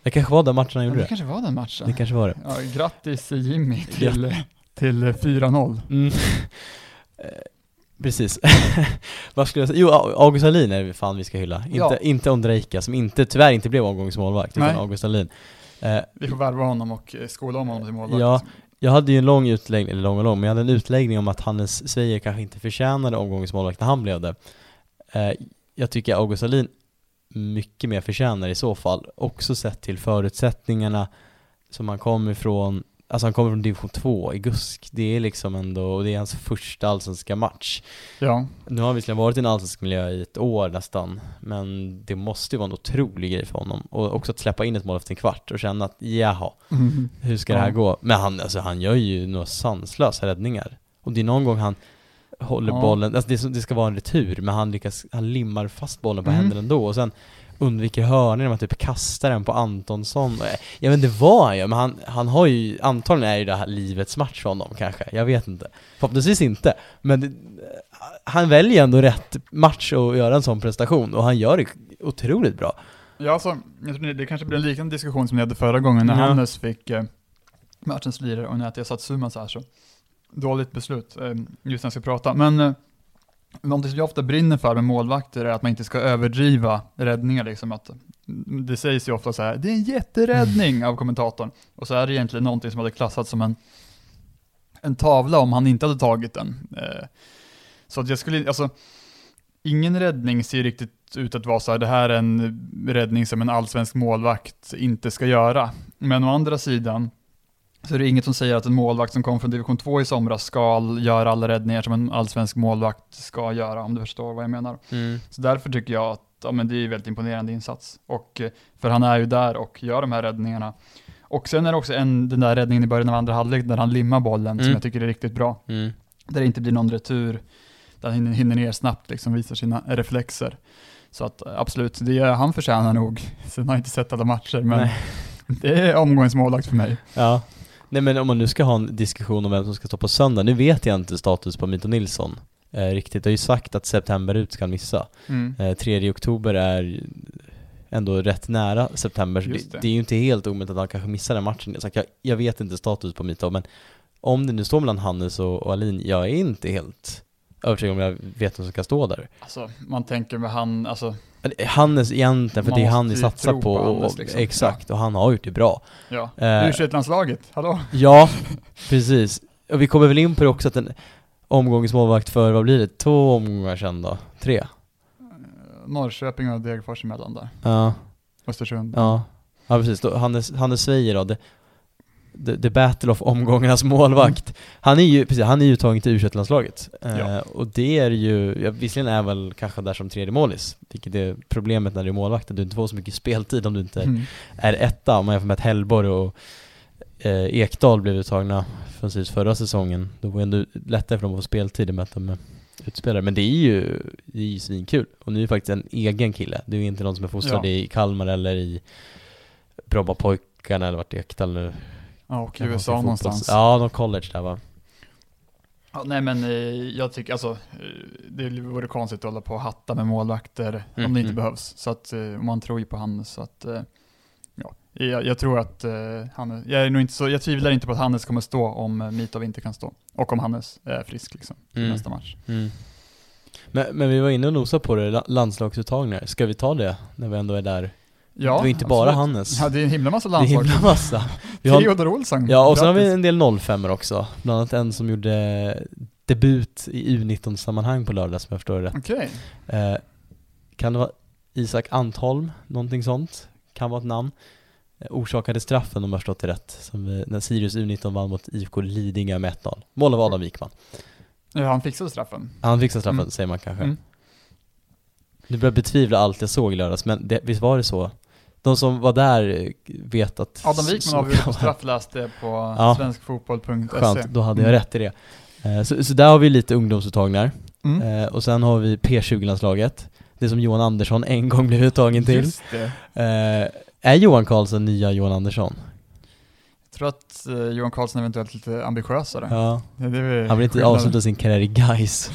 Det kanske var den matchen han Ja, gjorde det det? kanske var den matchen. Det kanske var det Ja, grattis Jimmy till, till eh, 4-0. mm. <laughs> Eh, Precis. <laughs> Vad skulle jag säga? Jo, August Alin är det fan vi ska hylla. Inte, Ja. inte Ondrejka som inte, tyvärr inte blev omgångens målvakt, utan. August Alin. Eh, Vi får värva honom och eh, skola om honom till målvakt. Ja. Jag hade ju en lång utläggning, eller lång och lång, men jag hade en utläggning om att Hannes Svejer kanske inte förtjänade omgångens målvakt när han blev det. Eh, jag tycker August Alin mycket mer förtjänar i så fall, också sett till förutsättningarna som han kommer ifrån, alltså han kommer från division 2 i GUSK, det är liksom ändå, och det är hans första allsvenska match. Ja, Nu har han visserligen varit i en allsvensk miljö i ett år nästan, men det måste ju vara en otrolig grej för honom. Och också att släppa in ett mål efter en kvart och känna att jaha, Mm. hur ska det här Ja. gå? Men han, alltså, han gör ju några sanslösa räddningar. Och det är någon gång han håller Ja. bollen, alltså det ska vara en retur, men han lyckas, han limmar fast bollen på Mm. händerna ändå och sen undviker hörnor när man typ kastar den på Antonsson. Jag vet inte vad han gör, men han, han har ju, antagligen är ju det här livets match för honom kanske, jag vet inte. Förhoppningsvis inte, men det, han väljer ändå rätt match att göra en sån prestation och han gör det otroligt bra. Ja, alltså, jag tror det kanske blir en liknande diskussion som ni hade förra gången när Ja. Hannes fick eh, matchens lirare och när jag satt Suma så här så. Dåligt beslut, eh, just när jag ska prata. Men eh, någonting som jag ofta brinner för med målvakter är att man inte ska överdriva räddningar liksom. Att, mm, det sägs ju ofta så här, det är en jätteräddning av kommentatorn. Och så är det egentligen någonting som hade klassats som en, en tavla om han inte hade tagit den. Eh, så att jag skulle, alltså, ingen räddning ser riktigt ut att vara så här, det här är en räddning som en allsvensk målvakt inte ska göra. Men å andra sidan så är det inget som säger att en målvakt som kom från division 2 i somras ska göra alla räddningar som en allsvensk målvakt ska göra, om du förstår vad jag menar. Så därför tycker jag att ja, men det är en väldigt imponerande insats. Och, eh, för han är ju där och gör de här räddningarna. Och sen är det också en, den där räddningen i början av andra halvlek där han limmar bollen, som Mm. jag tycker är riktigt bra. Mm. Där det inte blir någon retur, där han hinner, ner snabbt, liksom visar sina reflexer. Så att eh, absolut, det är, han förtjänar nog. <laughs> Sen har jag inte sett alla matcher, men Nej. <laughs> det är omgångens målvakt för mig. Ja. Nej men om man nu ska ha en diskussion om vem som ska stå på söndag, nu vet jag inte status på Mito Nilsson eh, riktigt. Jag har ju sagt att september ut ska han missa. Mm. Eh, 3 oktober är ändå rätt nära september, så det. Det, det, är ju inte helt omöjligt att han kanske missar den matchen. Jag, jag vet inte status på Mitov, men om det nu står mellan Hannes och, och Alin, jag är inte helt övertygad om jag vet vem som ska stå där. Alltså, man tänker med han, alltså Hannes egentligen, för det är han vi satsar på, på Hannes, och, liksom. exakt, ja. och han har gjort det bra. Ja, eh, u landslaget hallå? Ja, precis. Och vi kommer väl in på det också att en omgångens målvakt för, vad blir det, två omgångar sen då? Tre? Eh, Norrköping och Degerfors emellan där. Ja. Östersund. Ja. Ja precis, då, Hannes, Hannes Sveijer då, det, the, the battle of omgångarnas målvakt. Mm. Han är ju, precis, han är ju uttagen till u landslaget ja. eh, Och det är ju, ja, visserligen är väl kanske där som tredje målis, vilket är problemet när du är målvakt, att du inte får så mycket speltid om du inte mm. är etta, om man jämför med att Hellborg och eh, Ekdal blev uttagna SIS förra säsongen. Då var det ändå lättare för dem att få speltid i möten med utspelare. Men det är ju, det är ju svinkul. Och nu är det faktiskt en egen kille. Det är ju inte någon som är fostrad ja. i Kalmar eller i Brommapojkarna eller vart Ekdal nu Ja, och i USA någonstans. Ja, någon college där va? Ja, nej men eh, jag tycker alltså, eh, det vore konstigt att hålla på och hatta med målvakter mm, om det inte mm. behövs. Så att eh, man tror ju på Hannes så att, ja, jag, jag tror att Hannes, jag är nog inte så, jag tvivlar inte på att Hannes kommer stå om Mitov inte kan stå. Och om Hannes är frisk liksom, mm. nästa match. Mm. Men, men vi var inne och nosade på det, landslagsuttagningar. Ska vi ta det när vi ändå är där? Ja, det var inte bara absolut. Hannes. Ja, det är en himla massa landslag. <laughs> Det är en himla massa. Vi har, Theodor Olsson. Ja, och sen har vi en del 05 också. Bland annat en som gjorde debut i U19-sammanhang på lördag som jag förstår det rätt. Okej. Okay. Eh, kan det vara Isak Antholm, någonting sånt? Kan vara ett namn. Eh, orsakade straffen om jag förstått det rätt, som vi, när Sirius U19 vann mot IFK Lidingö med 1-0. Mål av Adam Wikman. Ja, han fixade straffen. Han fixade straffen, mm. säger man kanske. Mm. Nu börjar betvivla allt jag såg i lördags, men det, visst var det så de som var där vet att... Adam Wikman avgjorde på straff på ja. svenskfotboll.se. Skönt, då hade jag mm. rätt i det. Eh, så, så där har vi lite ungdomsuttagningar. Mm. Eh, och sen har vi P20-landslaget. Det som Johan Andersson <laughs> en gång blev uttagen till. Det. Eh, är Johan Karlsson nya Johan Andersson? Jag tror att Johan Karlsson är eventuellt lite ambitiösare. Ja. Han vill inte avsluta sin karriär i Gais.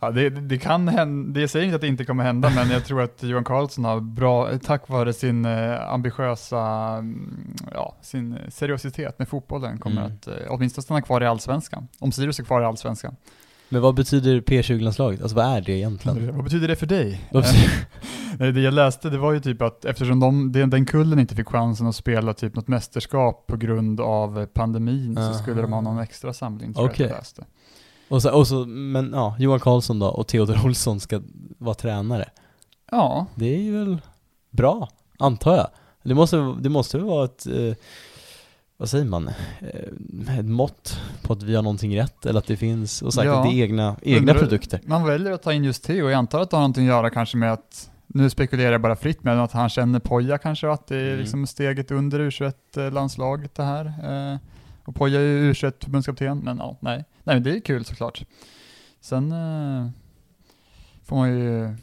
Ja, det, det kan hända, det säger inte att det inte kommer hända, men jag tror att Johan Karlsson har bra, tack vare sin eh, ambitiösa, mm, ja, sin seriositet med fotbollen, kommer mm. att eh, åtminstone stanna kvar i allsvenskan. Om Sirius är kvar i allsvenskan. Men vad betyder P20-landslaget? Alltså vad är det egentligen? <laughs> Vad betyder det för dig? <laughs> det jag läste det var ju typ att eftersom de, den kullen inte fick chansen att spela typ något mästerskap på grund av pandemin uh -huh. så skulle de ha någon extra samling tror okay. jag läste. Och så, och så, men ja, Johan Karlsson då och Theodor Olsson ska vara tränare. Ja. Det är ju väl bra, antar jag. Det måste, det måste väl vara ett, eh, vad säger man, eh, ett mått på att vi har någonting rätt, eller att det finns, och sagt ja. det är egna, egna produkter. Man väljer att ta in just Theo, jag antar att det har någonting att göra kanske med att nu spekulerar jag bara fritt med att han känner Poja kanske, att det är mm. liksom steget under U21-landslaget det här. Eh, och Poja är ju U21-förbundskapten, men ja, nej. Nej men det är kul såklart. Sen eh, får man ju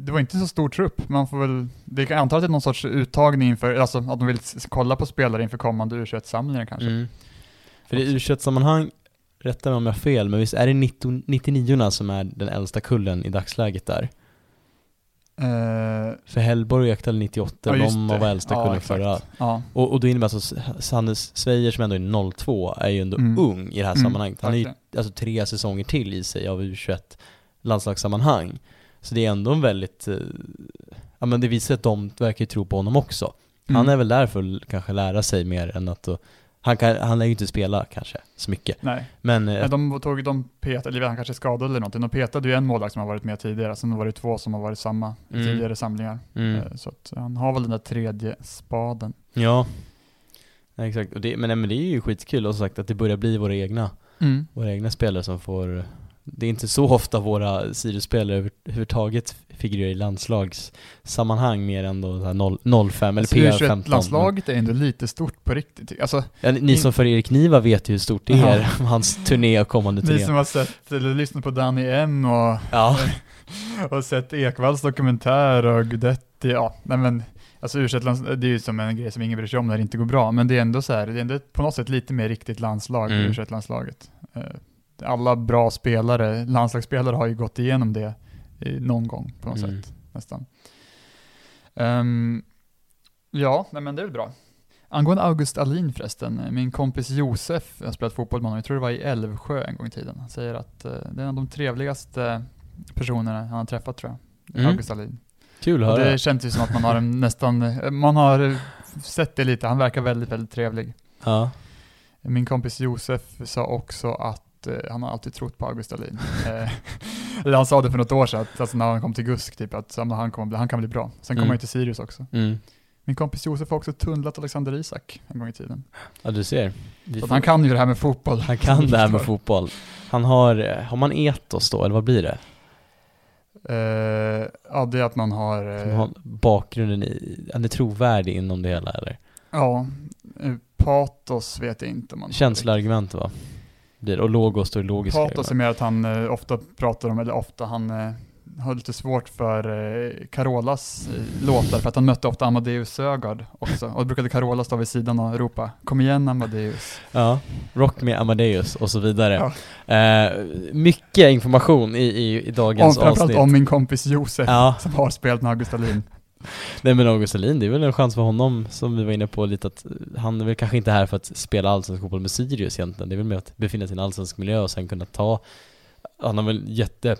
det var inte så stor trupp, man får väl, det kan anta att det är någon sorts uttagning inför, alltså att de vill kolla på spelare inför kommande U21-samlingar kanske. Mm. För i U21-sammanhang, rätta mig om jag har fel, men visst är det 99 som är den äldsta kullen i dagsläget där? Uh, för Hellborg och Ekdal 98, ja, de var äldsta ja, kullen förra. Ja. Och, och då innebär alltså Sannes Sveijer som ändå är 02 är ju ändå mm. ung i det här mm, sammanhanget. Han har ju alltså tre säsonger till i sig av U21 landslagssammanhang. Så det är ändå en väldigt, uh, ja men det visar att de verkar ju tro på honom också. Mm. Han är väl där för att kanske lära sig mer än att han, kan, han lär ju inte spela kanske så mycket. Nej. Men, eh, de tog, de petade, eller han kanske är skadad eller någonting, de petade ju en målvakt som har varit med tidigare, sen var det två som har varit samma mm. tidigare samlingar. Mm. Eh, så att han har väl den där tredje spaden. Ja, exakt. Det, men, men det är ju skitkul och sagt att det börjar bli våra egna, mm. våra egna spelare som får det är inte så ofta våra Sirius-spelare överhuvudtaget figurerar i landslagssammanhang mer än då 05 eller PR15. landslaget är ändå lite stort på riktigt. Alltså, ja, ni som för Erik Niva vet ju hur stort det är, ja. <laughs> hans turné och kommande turné. Ni som har sett, eller lyssnat på Danny M och, ja. <laughs> och sett Ekvalls dokumentär och Gudetti, ja, nej men Alltså u det är ju som en grej som ingen bryr sig om när det inte går bra, men det är ändå så här, det är ändå på något sätt lite mer riktigt landslag, mm. u landslaget eh, alla bra spelare, landslagsspelare har ju gått igenom det någon gång på något mm. sätt nästan. Um, ja, men det är väl bra. Angående August Alin förresten, min kompis Josef, jag har spelat fotboll med honom, jag tror det var i Älvsjö en gång i tiden. Han säger att uh, det är en av de trevligaste personerna han har träffat tror jag. Mm. August Alin. Kul att höra. Det känns ju som att man har en <laughs> nästan, man har sett det lite, han verkar väldigt, väldigt trevlig. Ja. Min kompis Josef sa också att uh, han har alltid trott på August Alin. Eh, <laughs> eller han sa det för något år sedan, att, alltså när han kom till GUSK, typ att han, kommer, han kan bli bra. Sen mm. kom han till Sirius också. Mm. Min kompis Josef har också tunnlat Alexander Isak en gång i tiden. Ja, du ser. Så han kan ju det här med fotboll. Han kan det här med <laughs> fotboll. Han har, eh, har man etos då, eller vad blir det? Uh, ja, det är att man har... Uh, man har bakgrunden i, han är trovärdig inom det hela eller? Ja, patos vet jag inte man Känsloargument va? Blir, och logos då är logiska Patos är mer att han uh, ofta pratar om, eller ofta han har lite svårt för eh, Carolas eh, låtar för att han mötte ofta Amadeus Sögaard också. Och då brukade Carola stå vid sidan och ropa Kom igen Amadeus. Ja, Rock med Amadeus och så vidare. Ja. Eh, mycket information i, i, i dagens om, avsnitt. Framförallt om min kompis Josef ja. som har spelat med August Alin. Nej men August Alin, det är väl en chans för honom som vi var inne på lite att han är väl kanske inte här för att spela allsvensk fotboll med Sirius egentligen. Det är väl med att befinna sig i en allsvensk miljö och sen kunna ta han har väl jätte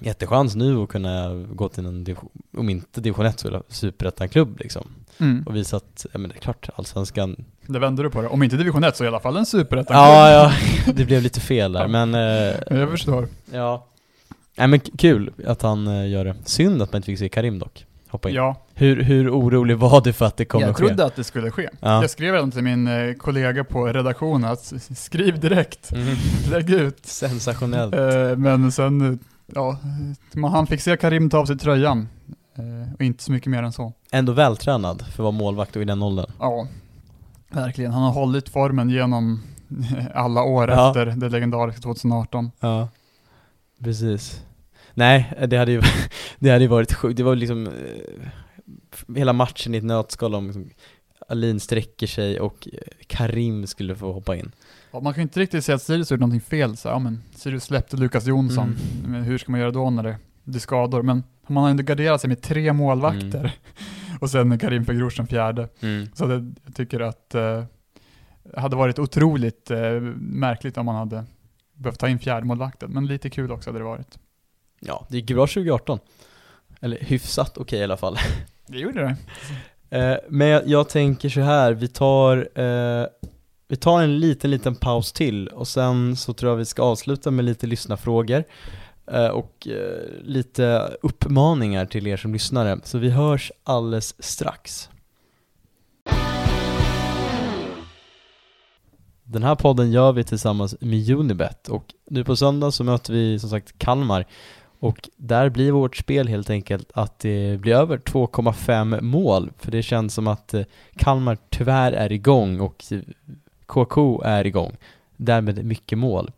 jättechans nu att kunna gå till en, om inte division 1 så superettan-klubb liksom. Mm. Och visa att, ja men det är klart, allsvenskan Det vänder du på det. Om inte division 1 så i alla fall en superettan-klubb. Ja, ja, det blev lite fel där, men... Eh, jag förstår. Ja. Nej men kul att han eh, gör det. Synd att man inte fick se Karim dock. Hoppa in. Ja. Hur, hur orolig var du för att det kommer att ske? Jag trodde att det skulle ske. Ja. Jag skrev redan till min eh, kollega på redaktionen att skriv direkt, mm. lägg ut. Sensationellt. Eh, men sen ja, han fick se Karim ta av sig tröjan. Eh, och inte så mycket mer än så. Ändå vältränad för att vara målvakt och i den åldern. Ja, verkligen. Han har hållit formen genom <laughs> alla år ja. efter det legendariska 2018. Ja, precis. Nej, det hade ju, <laughs> det hade ju varit sjukt. Det var liksom eh, hela matchen i ett nötskal om liksom, Alin sträcker sig och eh, Karim skulle få hoppa in. Ja, man kan inte riktigt säga att Sirius gjort någonting fel, så ja men Sirius släppte Lukas Jonsson, mm. men hur ska man göra då när det blir skador? Men man har ändå garderat sig med tre målvakter mm. <laughs> och sen Karim Fegrouz fjärde. Mm. Så det, jag tycker att eh, det hade varit otroligt eh, märkligt om man hade behövt ta in fjärdemålvakten, men lite kul också hade det varit. Ja, det gick bra 2018. Eller hyfsat okej okay, i alla fall. <laughs> Det gjorde det. Eh, men jag, jag, tänker så här, vi tar eh, vi tar en liten, liten paus till och sen så tror jag vi ska avsluta med lite lyssnarfrågor eh, och eh, lite uppmaningar till er som lyssnare. Så vi hörs alldeles strax. Den här podden gör vi tillsammans med Unibet och nu på söndag så möter vi som sagt Kalmar och där blir vårt spel helt enkelt att det blir över 2,5 mål för det känns som att eh, Kalmar tyvärr är igång och eh, KK är igång. Därmed mycket mål.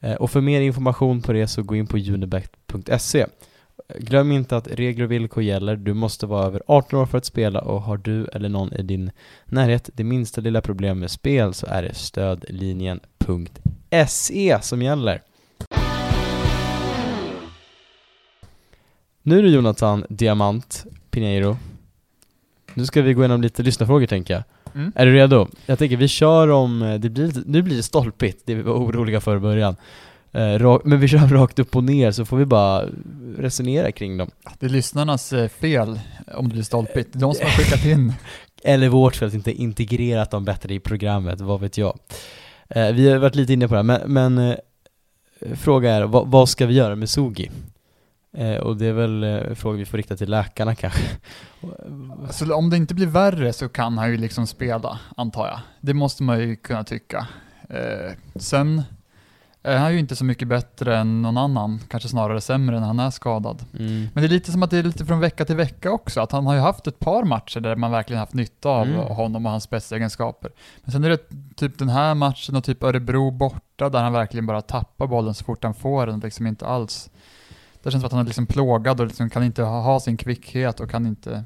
Eh, och för mer information på det så gå in på unibet.se. Glöm inte att regler och villkor gäller. Du måste vara över 18 år för att spela och har du eller någon i din närhet det minsta lilla problem med spel så är det stödlinjen.se som gäller. Nu är det Jonathan Diamant Pinheiro. Nu ska vi gå igenom lite lyssnarfrågor tänker jag. Mm. Är du redo? Jag tänker vi kör om, eh, det blir, nu blir det stolpigt, det vi var oroliga för i början. Eh, men vi kör rakt upp och ner så får vi bara resonera kring dem. Det är lyssnarnas eh, fel om det blir stolpigt, de som har skickat in. <laughs> Eller vårt fel att inte integrerat dem bättre i programmet, vad vet jag. Vi har varit lite inne på det här, men, men fråga är, vad, vad ska vi göra med Sugi? Eh, och det är väl eh, frågor vi får rikta till läkarna kanske. Alltså, om det inte blir värre så kan han ju liksom spela, antar jag. Det måste man ju kunna tycka. Eh, sen är han ju inte så mycket bättre än någon annan, kanske snarare sämre när han är skadad. Mm. Men det är lite som att det är lite från vecka till vecka också, att han har ju haft ett par matcher där man verkligen haft nytta av mm. honom och hans spetsegenskaper. Men sen är det typ den här matchen och typ Örebro borta där han verkligen bara tappar bollen så fort han får den, liksom inte alls det känns som att han är liksom plågad och liksom kan inte ha, sin kvickhet och kan inte...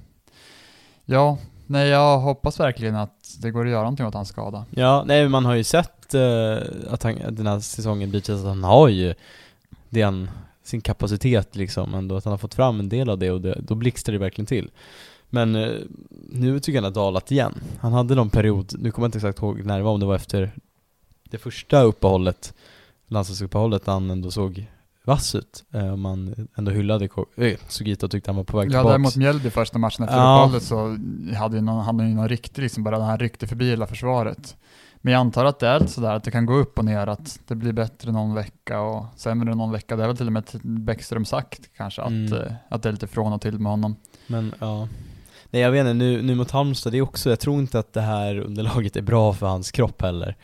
Ja, nej jag hoppas verkligen att det går att göra någonting åt hans skada. Ja, nej man har ju sett eh, att han, den här säsongen bevisat att han har ju den, sin kapacitet liksom ändå, att han har fått fram en del av det och det, då blixtrar det verkligen till. Men eh, nu tycker jag han har dalat igen. Han hade någon period, nu kommer jag inte exakt ihåg när det var, om det var efter det första uppehållet, landslagsuppehållet, han ändå såg vass ut. Eh, om man ändå hyllade äh, Sugita och tyckte han var på väg ja, tillbaks. Ja, mot Mjällby första matchen efter ja. uppehållet så hade ju någon, hade ju någon riktig, liksom bara han ryckte förbi hela försvaret. Men jag antar att det är sådär att det kan gå upp och ner, att det blir bättre någon vecka och sämre någon vecka. Det är väl till och med Bäckström sagt kanske, mm. att, eh, att det är lite från och till med honom. Men ja, nej jag vet inte, nu, nu mot Halmstad, det är också, jag tror inte att det här underlaget är bra för hans kropp heller.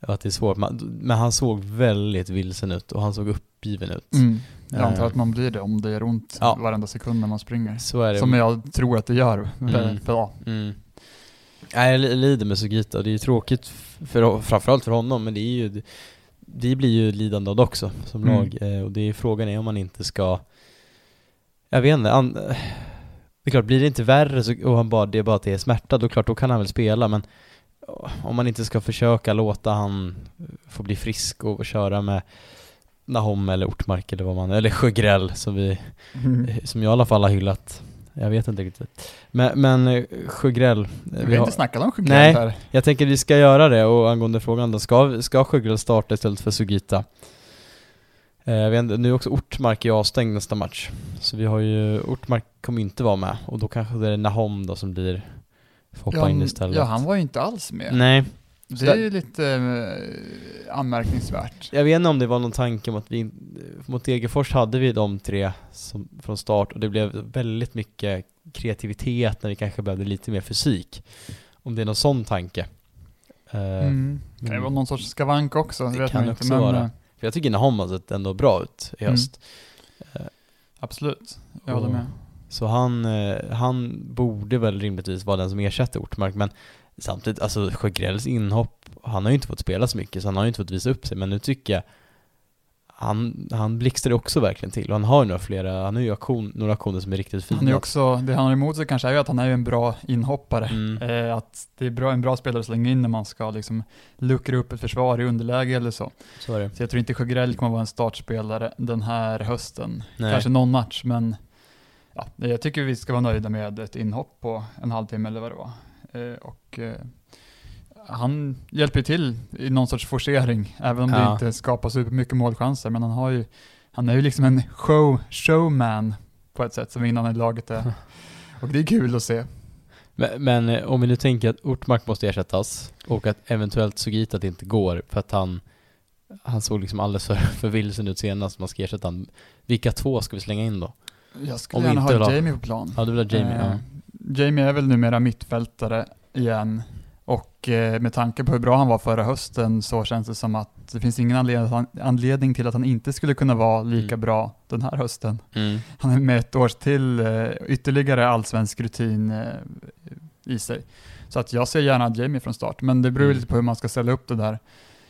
Att det är svårt, men han såg väldigt vilsen ut och han såg uppgiven ut. Mm. Jag antar uh, att man blir det om det gör ont ja. varenda sekund när man springer. Så är det. Som jag tror att det gör. Mm. Bra. Mm. Jag lider med Sugita och det är ju tråkigt för, framförallt för honom men det är ju Vi blir ju lidande av det också som mm. lag eh, och det är frågan är om man inte ska Jag vet inte, an, det är klart blir det inte värre så, och han bara, det är bara att det är smärta då klart då kan han väl spela men om man inte ska försöka låta han få bli frisk och köra med Nahom eller Ortmark eller vad man, eller Sjögrell som vi, mm. som jag i alla fall har hyllat jag vet inte riktigt. Men, men eh, Sjögrell. Eh, vi, har inte snackat om Sjögrell Nej, här. jag tänker vi ska göra det och angående frågan då, ska, ska Sjögrell starta istället för Sugita? Eh, vet nu är också Ortmark är avstängd nästa match. Så vi har ju, Ortmark kommer inte vara med och då kanske det är Nahom då som blir, får hoppa ja, in istället. Ja, han var ju inte alls med. Nej. Det är ju lite äh, anmärkningsvärt. Jag vet inte om det var någon tanke om att vi, mot Degerfors hade vi de tre som, från start och det blev väldigt mycket kreativitet när vi kanske behövde lite mer fysik. Om det är någon sån tanke. Uh, mm. Kan det vara någon sorts skavank också? Det, det kan också inte, vara. För jag tycker Nahom har sett ändå bra ut i mm. höst. Mm. Absolut, jag håller med. Så han, han borde väl rimligtvis vara den som ersätter Ortmark, men Samtidigt, alltså Sjögrells inhopp, han har ju inte fått spela så mycket så han har ju inte fått visa upp sig men nu tycker jag han, han blixtrar också verkligen till och han har ju några flera, han har ju aktion, några aktioner som är riktigt fina. Han är också, det han har emot sig kanske är ju att han är en bra inhoppare. Mm. Eh, att det är bra, en bra spelare att slänga in när man ska liksom luckra upp ett försvar i underläge eller så. Så. Så jag tror inte Sjögrell kommer vara en startspelare den här hösten. Nej. Kanske någon match men ja, jag tycker vi ska vara nöjda med ett inhopp på en halvtimme eller vad det var. Eh, och eh, han hjälper till i någon sorts forcering, även om ja. det inte skapar mycket målchanser. Men han har ju, han är ju liksom en show, showman på ett sätt som innan i laget är. <laughs> Och det är kul att se. Men, men, eh, om vi nu tänker att Ortmark måste ersättas och att eventuellt Sugita inte går för att han han såg liksom alldeles för, <laughs> för vilsen ut senast, man ska ersätta han. Vilka två ska vi slänga in då? Jag skulle om gärna ha Jamie på plan. Ja, du vill ha Jamie, eh, ja. Jamie är väl numera mittfältare igen. Och eh, med tanke på hur bra han var förra hösten så känns det som att det finns ingen anledning till att han inte skulle kunna vara lika mm. bra den här hösten. Mm. Han är med ett års till eh, ytterligare allsvensk rutin eh, i sig. Så att jag ser gärna Jamie från start, men det beror mm. lite på hur man ska ställa upp det där.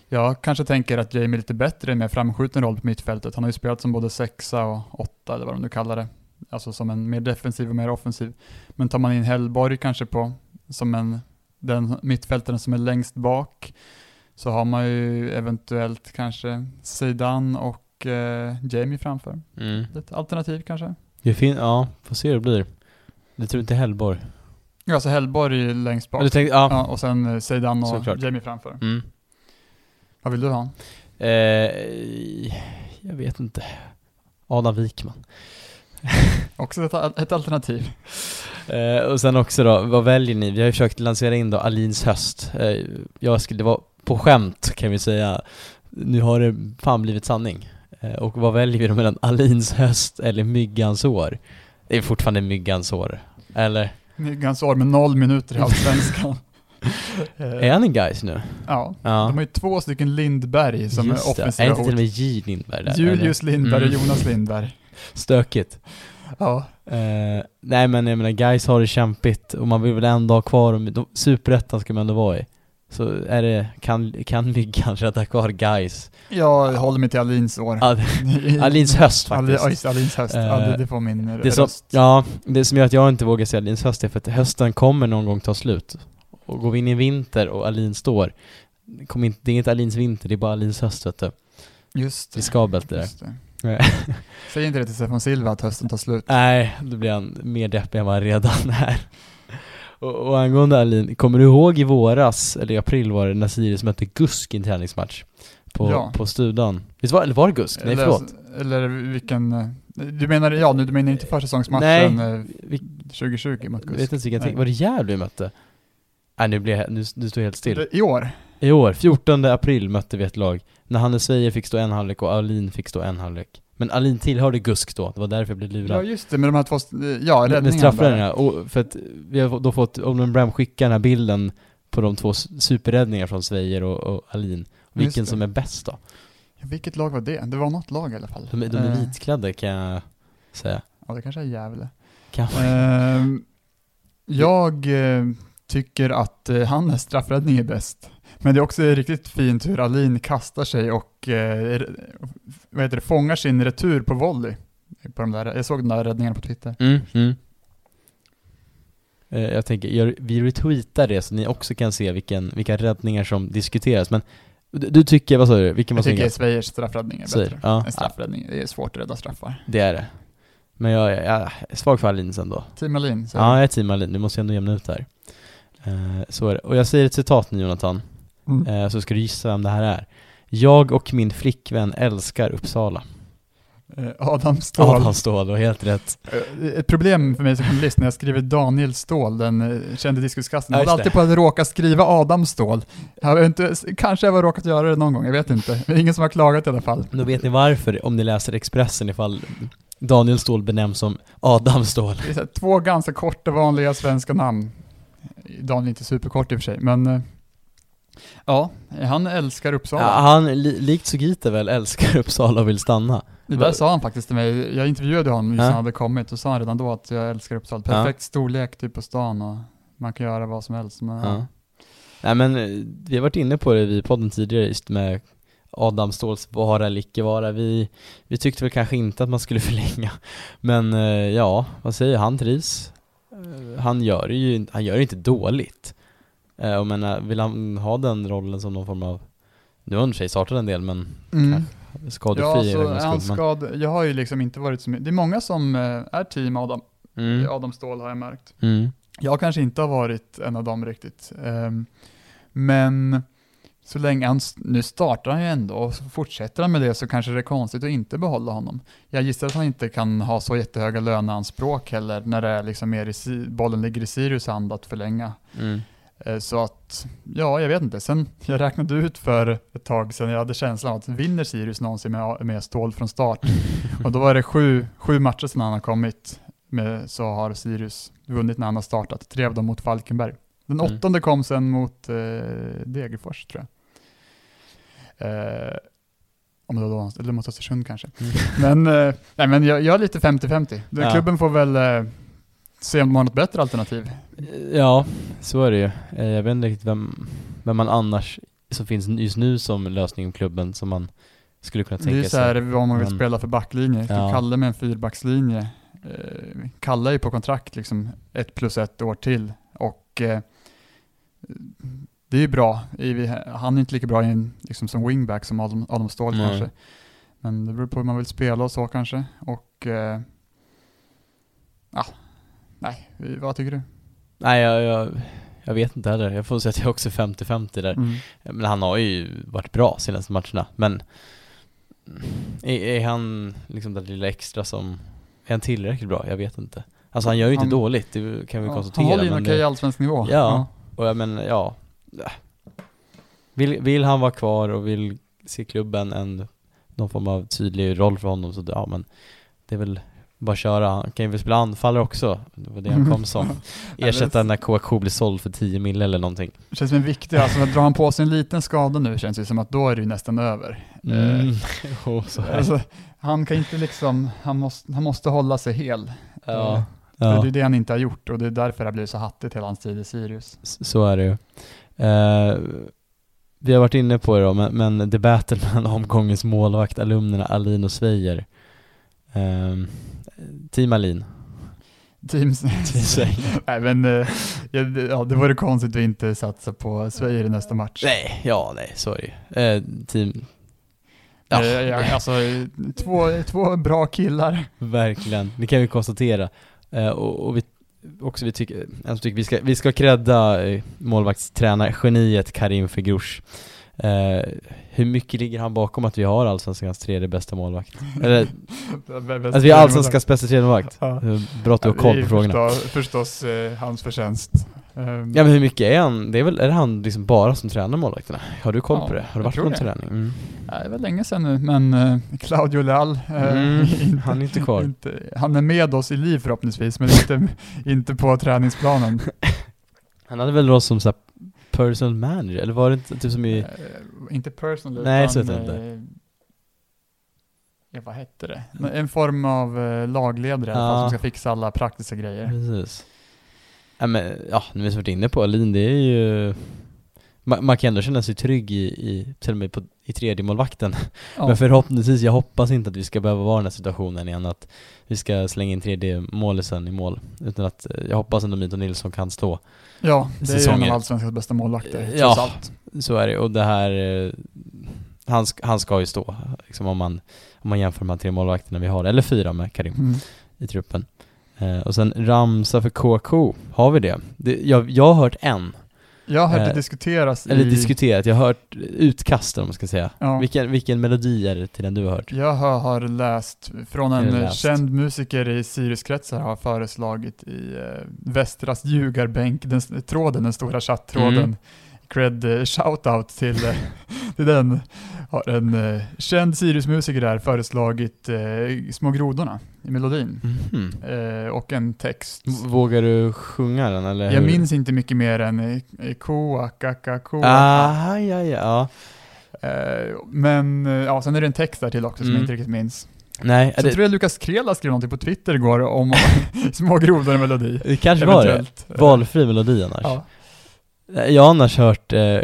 Jag kanske tänker att Jamie är lite bättre med framskjuten roll på mittfältet. Han har ju spelat som både sexa och åtta, eller vad de nu kallar det alltså som en mer defensiv och mer offensiv. Men tar man in Hellborg kanske på, som en, den mittfältaren som är längst bak, så har man ju eventuellt kanske Zeidan och eh, Jamie framför. Mm. Ett alternativ kanske. Det fin ja, får se hur det blir. Du tror inte Hellborg? Ja, alltså Hellborg längst bak. Tänkte, ja. ja. och sen Zeidan och Såklart. Jamie framför. Mm. Vad vill du ha? Eh, jag vet inte. Adam Wikman. <laughs> också ett, ett alternativ. Eh, och sen också då, vad väljer ni? Vi har ju försökt lansera in då Alins höst. Eh, jag skulle, det var på skämt kan vi säga. Nu har det fan blivit sanning. Eh, och vad väljer vi då mellan Alins höst eller Myggans år? Det är fortfarande Myggans år, eller? Myggans år med noll minuter i Allsvenskan. <laughs> är han en guys nu? Ja, ja, de har ju två stycken Lindberg som Just är offensiva Är inte till och med J Lindberg där? Julius eller? Lindberg och mm. Jonas Lindberg. Stökigt. Ja. Uh, nej men jag menar, guys har det kämpigt och man vill väl ändå ha kvar Superettan ska man ändå vara i. Så är det, kan, kan vi <laughs> kanske rädda kvar guys? Jag håller mig till Alins år. <laughs> Alins höst faktiskt. Alins, Alins höst, uh, ja, det, det får min det röst. Som, ja, det som gör att jag inte vågar säga Alins höst är för att hösten kommer någon gång ta slut. Och går vi in i vinter och Alin står, det, inte, det är inte Alins vinter, det är bara Alins höst vet du. Just det. Riskabelt det där. <laughs> Säg inte det till Stefan Silva att hösten tar slut. Nej, då blir han mer deppig än vad han redan <laughs> är. Och, och angående Alin, kommer du ihåg i våras, eller i april var det, när Sirius mötte Gusk i en träningsmatch? På, Ja. på Studan. Visst var, eller var det Gusk? Nej, förlåt. Eller vilken, eh, du menar, ja nu du menar inte försäsongsmatchen Nej, eh, Vi, 2020 mot jag Gusk? vet inte vilken Nej. var det Gävle vi mötte? Nej nu blir jag, nu, nu står jag helt still. I år? I år, 14 april mötte vi ett lag. När Hannes Sveijer fick stå en halvlek och Alin fick stå en halvlek. Men Alin tillhörde Gusk då, det var därför jag blev Ja lurad. just det, med de här två, eh, ja räddningarna med straffräddningarna, och för att vi har då fått, Olden Bram skickar den här bilden på de två superräddningar från Sveijer och, och Alin. Vilken som är bäst då? Ja, vilket lag var det? Det var något lag i alla fall. De, de är Eh, vitklädda kan jag säga. Ja, det kanske är Gävle. Kan Ehm, jag eh, tycker att eh, hans straffräddning är bäst. Men det är också riktigt fint hur Alin kastar sig och eh, vad heter det, fångar sin retur på volley. På de där, jag såg de där räddningarna på Twitter. Mm, mm. Eh, Jag tänker, gör, vi retweetar det så ni också kan se vilken, vilka räddningar som diskuteras. Men du, du tycker, vad sa du? Vilken var Jag tycker? Svejers straffräddning är bättre. ja. En straffräddning, det är svårt att rädda straffar. Det är det. Men jag, jag, jag är svag för Alin sen då. Team Alin, Ja, jag. jag är team Alin. Du måste ändå jämna ut här. Eh, så är det. Och jag säger ett citat nu Jonathan, Mm. eh, så ska du gissa vem det här är. Jag och min flickvän älskar Uppsala. Eh, Adam Ståhl. Adam Ståhl, har helt rätt. Eh, Ett problem för mig som journalist när jag skriver Daniel Ståhl, den kände diskuskasten, Ja, jag håller alltid på att råka skriva Adam Ståhl. Jag har inte, kanske jag har råkat göra det någon gång, jag vet inte. Men ingen som har klagat i alla fall. Då vet ni varför, om ni läser Expressen, ifall Daniel Ståhl benämns som Adam Ståhl. Det är här, två ganska korta vanliga svenska namn. Daniel är inte superkort i och för sig, men ja, han älskar Uppsala. Ja, han, li, likt Sugita väl, älskar Uppsala och vill stanna. det där sa han faktiskt till mig, jag intervjuade honom just när Ja. han hade kommit, och sa han redan då att jag älskar Uppsala. Ja. Perfekt storlek typ på stan och man kan göra vad som helst. Men, ja. Ja. Nej men, eh, vi har varit inne på det i podden tidigare just med Adam Ståhls vara eller icke vara. Vi, vi tyckte väl kanske inte att man skulle <laughs> förlänga. Men eh, ja, vad säger han trivs. Eh, Han gör det ju han gör det inte dåligt. Eh, Och menar, vill han ha den rollen som någon form av nu har han sig startat en del men Mm. skadefri Ja, så är han skull, men, skad, jag har ju liksom inte varit så mycket, det är många som eh, är team Adam, mm, Adam Ståhl har jag märkt. mm, Jag kanske inte har varit en av dem riktigt. Ehm, men så länge han, nu startar han ju ändå och fortsätter han med det så kanske det är konstigt att inte behålla honom. Jag gissar att han inte kan ha så jättehöga löneanspråk heller när det är liksom mer i, bollen ligger i Sirius hand att förlänga. mm. Eh, Så att, ja, jag vet inte. Sen, jag räknade ut för ett tag sedan, jag hade känslan av att vinner Sirius någonsin med, med stål från start? <laughs> Och då var det sju, sju matcher sedan han har kommit, med, så har Sirius vunnit när han har startat. Tre av dem mot Falkenberg. Den Mm. åttonde kom sen mot eh, Degerfors, tror jag. Eh, om det var då, eller mot Östersund kanske. Mm. Men, eh, nej, men jag, jag är lite 50-50. Den Ja. Klubben får väl eh, se om de har något bättre alternativ. Ja, så är det ju. Eh, Jag vet inte riktigt vem, vem man annars som finns just nu som lösning i klubben som man skulle kunna Det är tänka ju så här sig. vad man vill Men- spela för backlinje. Typ Ja. Kalle med en fyrbackslinje. Eh, Kalle är ju på kontrakt liksom ett plus ett år till och eh, det är ju bra. Han är inte lika bra i en, liksom som wingback som Adam, Adam Ståhl Nej. kanske. Men det beror på hur man vill spela och så kanske. Och eh, ja, nej, vad tycker du? Nej, jag, jag, jag vet inte heller. Jag får säga att jag är också 50-50 där. Mm. Men han har ju varit bra senaste matcherna. Men är, är han liksom det lilla extra som, är han tillräckligt bra? Jag vet inte. Alltså han gör ju inte Han- dåligt, det kan vi Ja, konstatera. han håller ju en okej det- allsvensk nivå. Ja. Och jag men ja. Vill, vill han vara kvar och vill se klubben en, någon form av tydlig roll för honom så ja men det är väl bara köra. Han kan ju väl spela anfallare också. Det var det han kom som. <laughs> Ersätta när Kouakou blir såld för 10 mil eller någonting. Det känns som en viktig, alltså drar han på sig en liten skada nu känns det som att då är det ju nästan över. Eh, Mm. <laughs> <laughs> oh. Alltså, han kan inte liksom, han måste, han måste hålla sig hel. ja. Eh, ja. det är det han inte har gjort och det är därför det har blivit så hattigt hela hans tid i Sirius. Så är det ju. Eh, vi har varit inne på det då, men, men det battle mellan omgångens målvakt, alumnerna Alin och Sveijer. Eh, team Alin. Team Sveijer. <laughs> Nej men, eh, ja, det- vore konstigt att inte satsa på Sverige i nästa match. Nej, ja nej, ju. Eh, team, Ja. Eh, alltså, två, två bra killar. Verkligen, det kan vi konstatera. Eh, och, och vi också vi tycker, tycker vi ska, vi ska credda eh, målvaktstränargeniet Karim Fegrouche. Eh, hur mycket ligger han bakom att vi har allsvenskans tredje bästa målvakt? <laughs> Eller, att vi har allsvenskans bästa tredje målvakt? Ja. Bra att du har koll på frågorna. Förstås, förstås eh, hans förtjänst. Um, ja men hur mycket är han? Det är väl, är det han liksom bara som tränar målvakterna? Har du koll ja, på det? Har du varit på någon träning? Mm. Ja, det är väl länge sedan nu, men uh, Claudio Leal, uh, mm, <laughs> inte, han är inte kvar. Inte, han är med oss i liv förhoppningsvis, men inte, <laughs> inte på träningsplanen. Han hade väl då som så personal manager, eller var det inte typ som i... Uh, inte personal, Nej, utan, så inte. Ja, vad hette det? En form av uh, lagledare ja. som ska fixa alla praktiska grejer. Precis. Ja, men, ja, nu har vi varit inne på Alin, det är ju man, kan ändå känna sig trygg i, i till och med på, i tredje målvakten. Ja. Men förhoppningsvis, jag hoppas inte att vi ska behöva vara i den här situationen igen, att vi ska slänga in tredje målisen i mål. Utan att eh, jag hoppas ändå Mito Nilsson kan stå. Ja, det säsonger. är ju en av allsvenskans bästa målvakter, Ja, allt. så är det. Och det här, eh, han, han ska ju stå, liksom om man, om man jämför de här tre målvakterna vi har, eller fyra med Karim mm. i truppen. Eh, och sen Ramsa för KK, har vi det? det jag, jag har hört en. Jag har hört eh, diskuteras Eller i... diskuterat, jag har hört utkast om man ska säga. Ja. Vilken, vilken melodi är det till den du har hört? Jag har, har läst från en läst? känd musiker i Siriuskretsar har föreslagit i eh, Västras ljugarbänk, den, tråden, den stora chatttråden, mm cred eh, shoutout till, eh, till den. Har en uh, känd Sirius-musiker där föreslagit uh, Små grodorna i melodin. Mm -hmm. uh, och en text. Vågar du sjunga den eller? Jag hur? minns inte mycket mer än koa, kaka, koa. Ah, ja, ja. men ja, sen är det en text där till också som mm. jag inte riktigt minns. Nej, så det... tror jag Lukas Krela skrev någonting på Twitter igår om <laughs> Små grodor melodi. Det kanske var det. Valfri melodi annars. Ja. Jag har annars hört eh,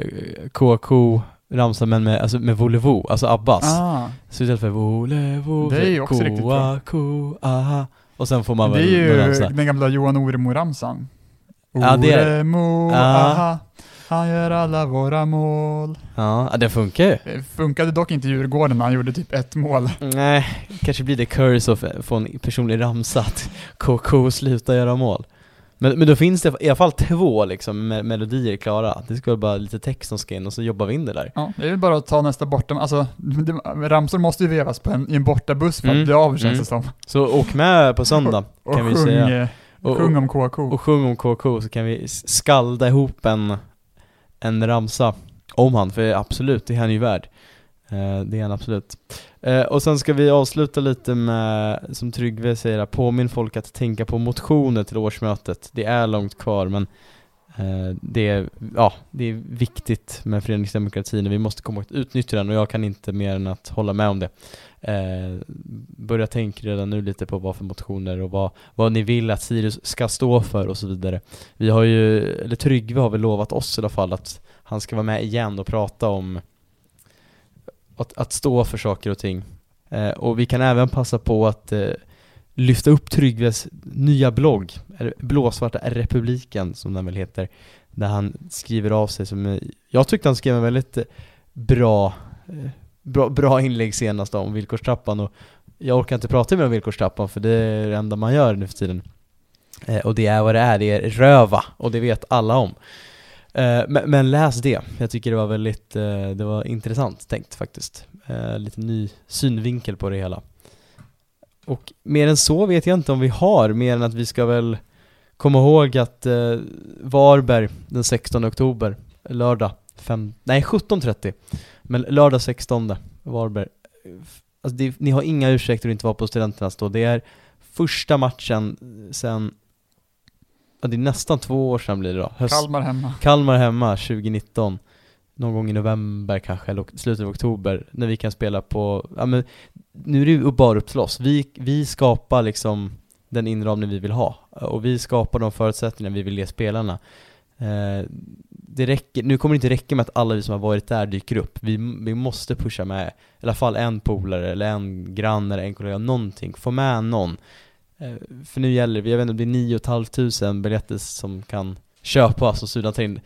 KK ramsa men med, alltså med volevo, alltså Abbas. Ah. Så istället för volevo, det är ju också riktigt bra. Ko, aha. Och sen får man väl Det är ju ramsa. den gamla Johan Oremo-ramsan. Ja, det är Oremo, ah. aha. Han gör alla våra mål. Ja, det funkar ju. Det funkade dock inte Djurgården när han gjorde typ ett mål. Nej, kanske blir det curse att få en personlig ramsa att KK slutar göra mål. Men, men då finns det i alla fall två liksom melodier klara. Det ska vara bara lite text som ska in och så jobbar vi in det där. Ja, det är väl bara att ta nästa borta, alltså det, ramsor måste ju vevas på en, i en bortabuss för att mm. bli av känns mm. det som. Så åk med på söndag <laughs> och, kan och vi sjung, säga. Och, sjung om KK. Och sjung om KK så kan vi skalda ihop en, en ramsa om han, för absolut, det är han ju värd. Eh, det är han absolut. Eh, och sen ska vi avsluta lite med, som Tryggve säger, påminn folk att tänka på motioner till årsmötet. Det är långt kvar men eh, det, är, ja, det är viktigt med föreningsdemokratin och vi måste komma att utnyttja den och jag kan inte mer än att hålla med om det. Eh, börja tänka redan nu lite på vad för motioner och vad, vad ni vill att Sirius ska stå för och så vidare. Vi har ju, eller Tryggve har väl lovat oss i alla fall att han ska vara med igen och prata om att, att stå för saker och ting. Eh, och vi kan även passa på att eh, lyfta upp Tryggves nya blogg, Blåsvarta republiken som den väl heter, där han skriver av sig som, eh, jag tyckte han skrev en väldigt eh, bra, eh, bra, bra inlägg senast om villkorstrappan och jag orkar inte prata mer om villkorstrappan för det är det enda man gör nu för tiden. Eh, och det är vad det är, det är röva och det vet alla om. Eh, men, men, läs det, jag tycker det var väldigt, eh, det var intressant tänkt faktiskt. Eh, lite ny synvinkel på det hela. Och mer än så vet jag inte om vi har, mer än att vi ska väl komma ihåg att eh, Varberg den 16 oktober, lördag, fem, nej 17.30, men lördag 16 Varberg. Alltså det, ni har inga ursäkter att inte vara på Studenternas då, det är första matchen sen ja, det är nästan två år sedan blir det då. Höst, Kalmar hemma. Kalmar hemma 2019. Någon gång i november kanske, eller slutet av oktober, när vi kan spela på, ja men nu är det ju bara upp till oss. Vi, vi skapar liksom den inramning vi vill ha, och vi skapar de förutsättningar vi vill ge spelarna. Eh, det räcker, nu kommer det inte räcka med att alla vi som har varit där dyker upp. Vi, vi måste pusha med i alla fall en polare, eller en granne, eller en kollega, någonting. Få med någon. Eh, för nu gäller det, jag vet inte, det är 9 500 biljetter som kan köpas alltså och Sudan tar in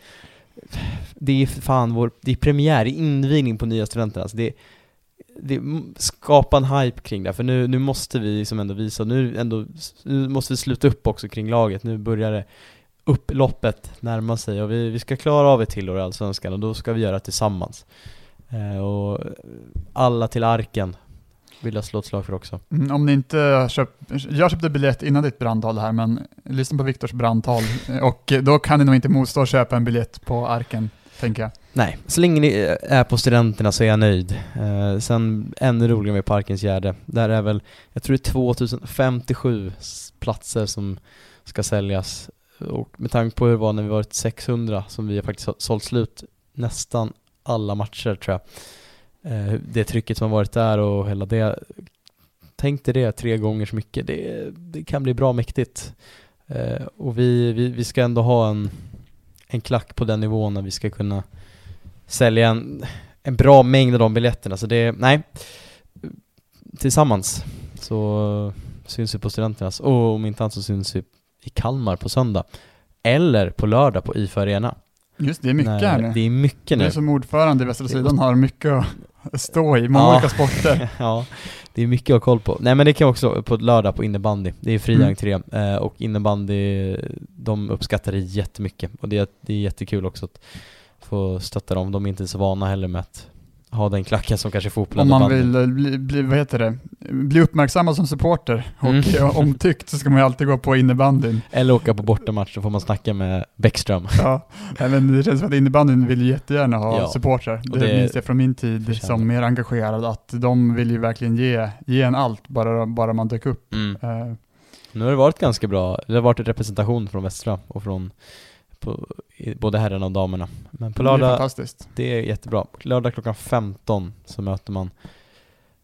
det är fan vår, det är premiär, det är invigning på nya studenter alltså det är, det, skapa en hype kring det, för nu, nu måste vi liksom ändå visa, nu, ändå, nu måste vi sluta upp också kring laget, nu börjar det upploppet närma sig och vi, vi ska klara av ett till år i Allsvenskan och då ska vi göra det tillsammans. Eh, och alla till arken vill jag slå ett slag för också. Mm, om ni inte köpt, jag köpte biljett innan ditt brandtal här, men lyssna på Viktors brandtal och då kan ni nog inte motstå att köpa en biljett på arken, tänker jag. Nej, så länge ni är på studenterna så är jag nöjd. Eh, sen ännu roligare med Parkens Gärde. Där är väl, jag tror det är 2057 platser som ska säljas. Och med tanke på hur det var när vi varit 600 som vi har faktiskt sålt slut nästan alla matcher tror jag. Eh, det trycket som har varit där och hela det. Tänk dig det tre gånger så mycket. Det, det kan bli bra mäktigt. Eh, och vi, vi, vi ska ändå ha en, en klack på den nivån när vi ska kunna sälja en, en bra mängd av de biljetterna. Så det, nej, tillsammans så syns vi på Studenternas och om inte annat så syns vi i Kalmar på söndag. Eller på lördag på IFA Arena. Just det, är mycket Nej, här nu. Det är mycket nu. Du som ordförande i Västra Sidan har mycket att stå i, många ja. olika sporter. <laughs> ja, det är mycket att ha koll på. Nej men det kan också på lördag på innebandy. Det är fri mm. entré eh, och innebandy, de uppskattar det jättemycket. Och det, det är jättekul också att få stötta dem. De är inte så vana heller med att ha den klacken som kanske fotbollen Om man vill eh, bli, bli, vad heter det, bli uppmärksammad som supporter och mm. Eh, omtyckt så ska man ju alltid gå på innebandyn. Eller åka på bortamatch, så får man snacka med Bäckström. <laughs> Ja, men det känns som att innebandyn vill jättegärna ha ja. supportrar. Det, det minns jag från min tid förtjänar. som mer engagerad, att de vill ju verkligen ge, ge en allt, bara, bara man dök upp. Mm. Uh. Nu har det varit ganska bra, det har varit en representation från Västra och från på, både herrarna och damerna. Men på lördag, det är, fantastiskt. det är jättebra. Lördag klockan 15 så möter man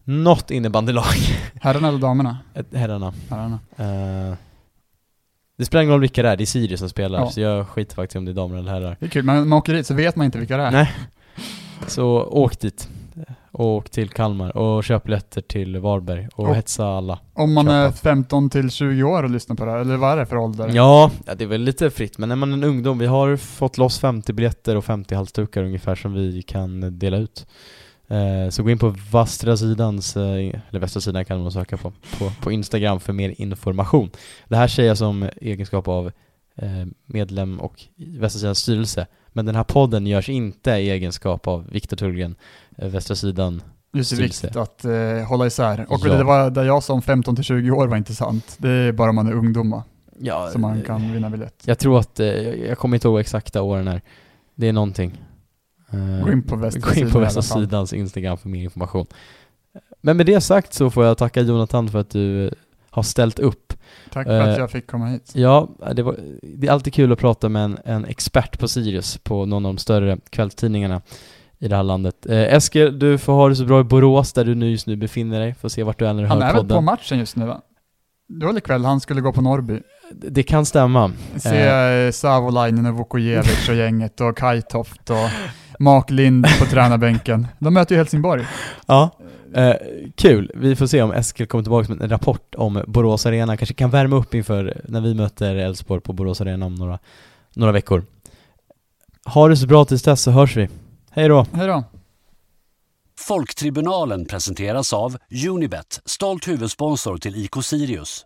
något innebandylag. <laughs> Herrarna eller damerna? Herrarna. herrarna. Uh, det spelar ingen roll vilka det är, det är Sirius som spelar, ja. så jag skiter faktiskt om det är damer eller herrar. Det är kul, men man åker dit så vet man inte vilka det är. Nej. Så åk dit och till Kalmar och köp biljetter till Varberg och, och hetsa alla. Om man Köpa. är 15 till 20 år och lyssnar på det här, eller vad är det för ålder? Ja, det är väl lite fritt, men är man en ungdom, vi har fått loss 50 biljetter och 50 halsdukar ungefär som vi kan dela ut. Eh, så gå in på Västra Sidans, eh, eller Västra Sidan kan man söka på, på, på Instagram för mer information. Det här säger jag som egenskap av medlem och Västra Sidans styrelse men den här podden görs inte i egenskap av Viktor Tullgren, eh, Västra Sidan Just det, viktigt att uh, hålla isär. Och ja. det var där jag som 15-20 år var intressant. Det är bara om man är ungdom ja, som man kan vinna biljett. Jag tror att, uh, jag kommer inte ihåg exakta åren här. Det är någonting. Gå in på Västra, gå in på västra Sidans Instagram för mer information. Men med det sagt så får jag tacka Jonathan för att du har ställt upp Tack för att eh, jag fick komma hit. Ja, det, var, det är alltid kul att prata med en, en expert på Sirius på någon av de större kvällstidningarna i det här landet. Eh, Eskil, du får ha det så bra i Borås där du nu just nu befinner dig, får se vart du är när du han hör podden. Han är väl på matchen just nu va? Det var väl ikväll han skulle gå på Norrby. Det kan stämma. Se eh, Savolainen och Vukojevic och gänget och Kajtoft och Mark Lind på tränarbänken. De möter ju Helsingborg. Ja. Eh, kul, vi får se om Eskil kommer tillbaka med en rapport om Borås Arena, kanske kan värma upp inför när vi möter Elfsborg på Borås Arena om några, några veckor. Ha det så bra tills dess så hörs vi. Hej då! Hej då! Folktribunalen presenteras av Unibet, stolt huvudsponsor till IK Sirius.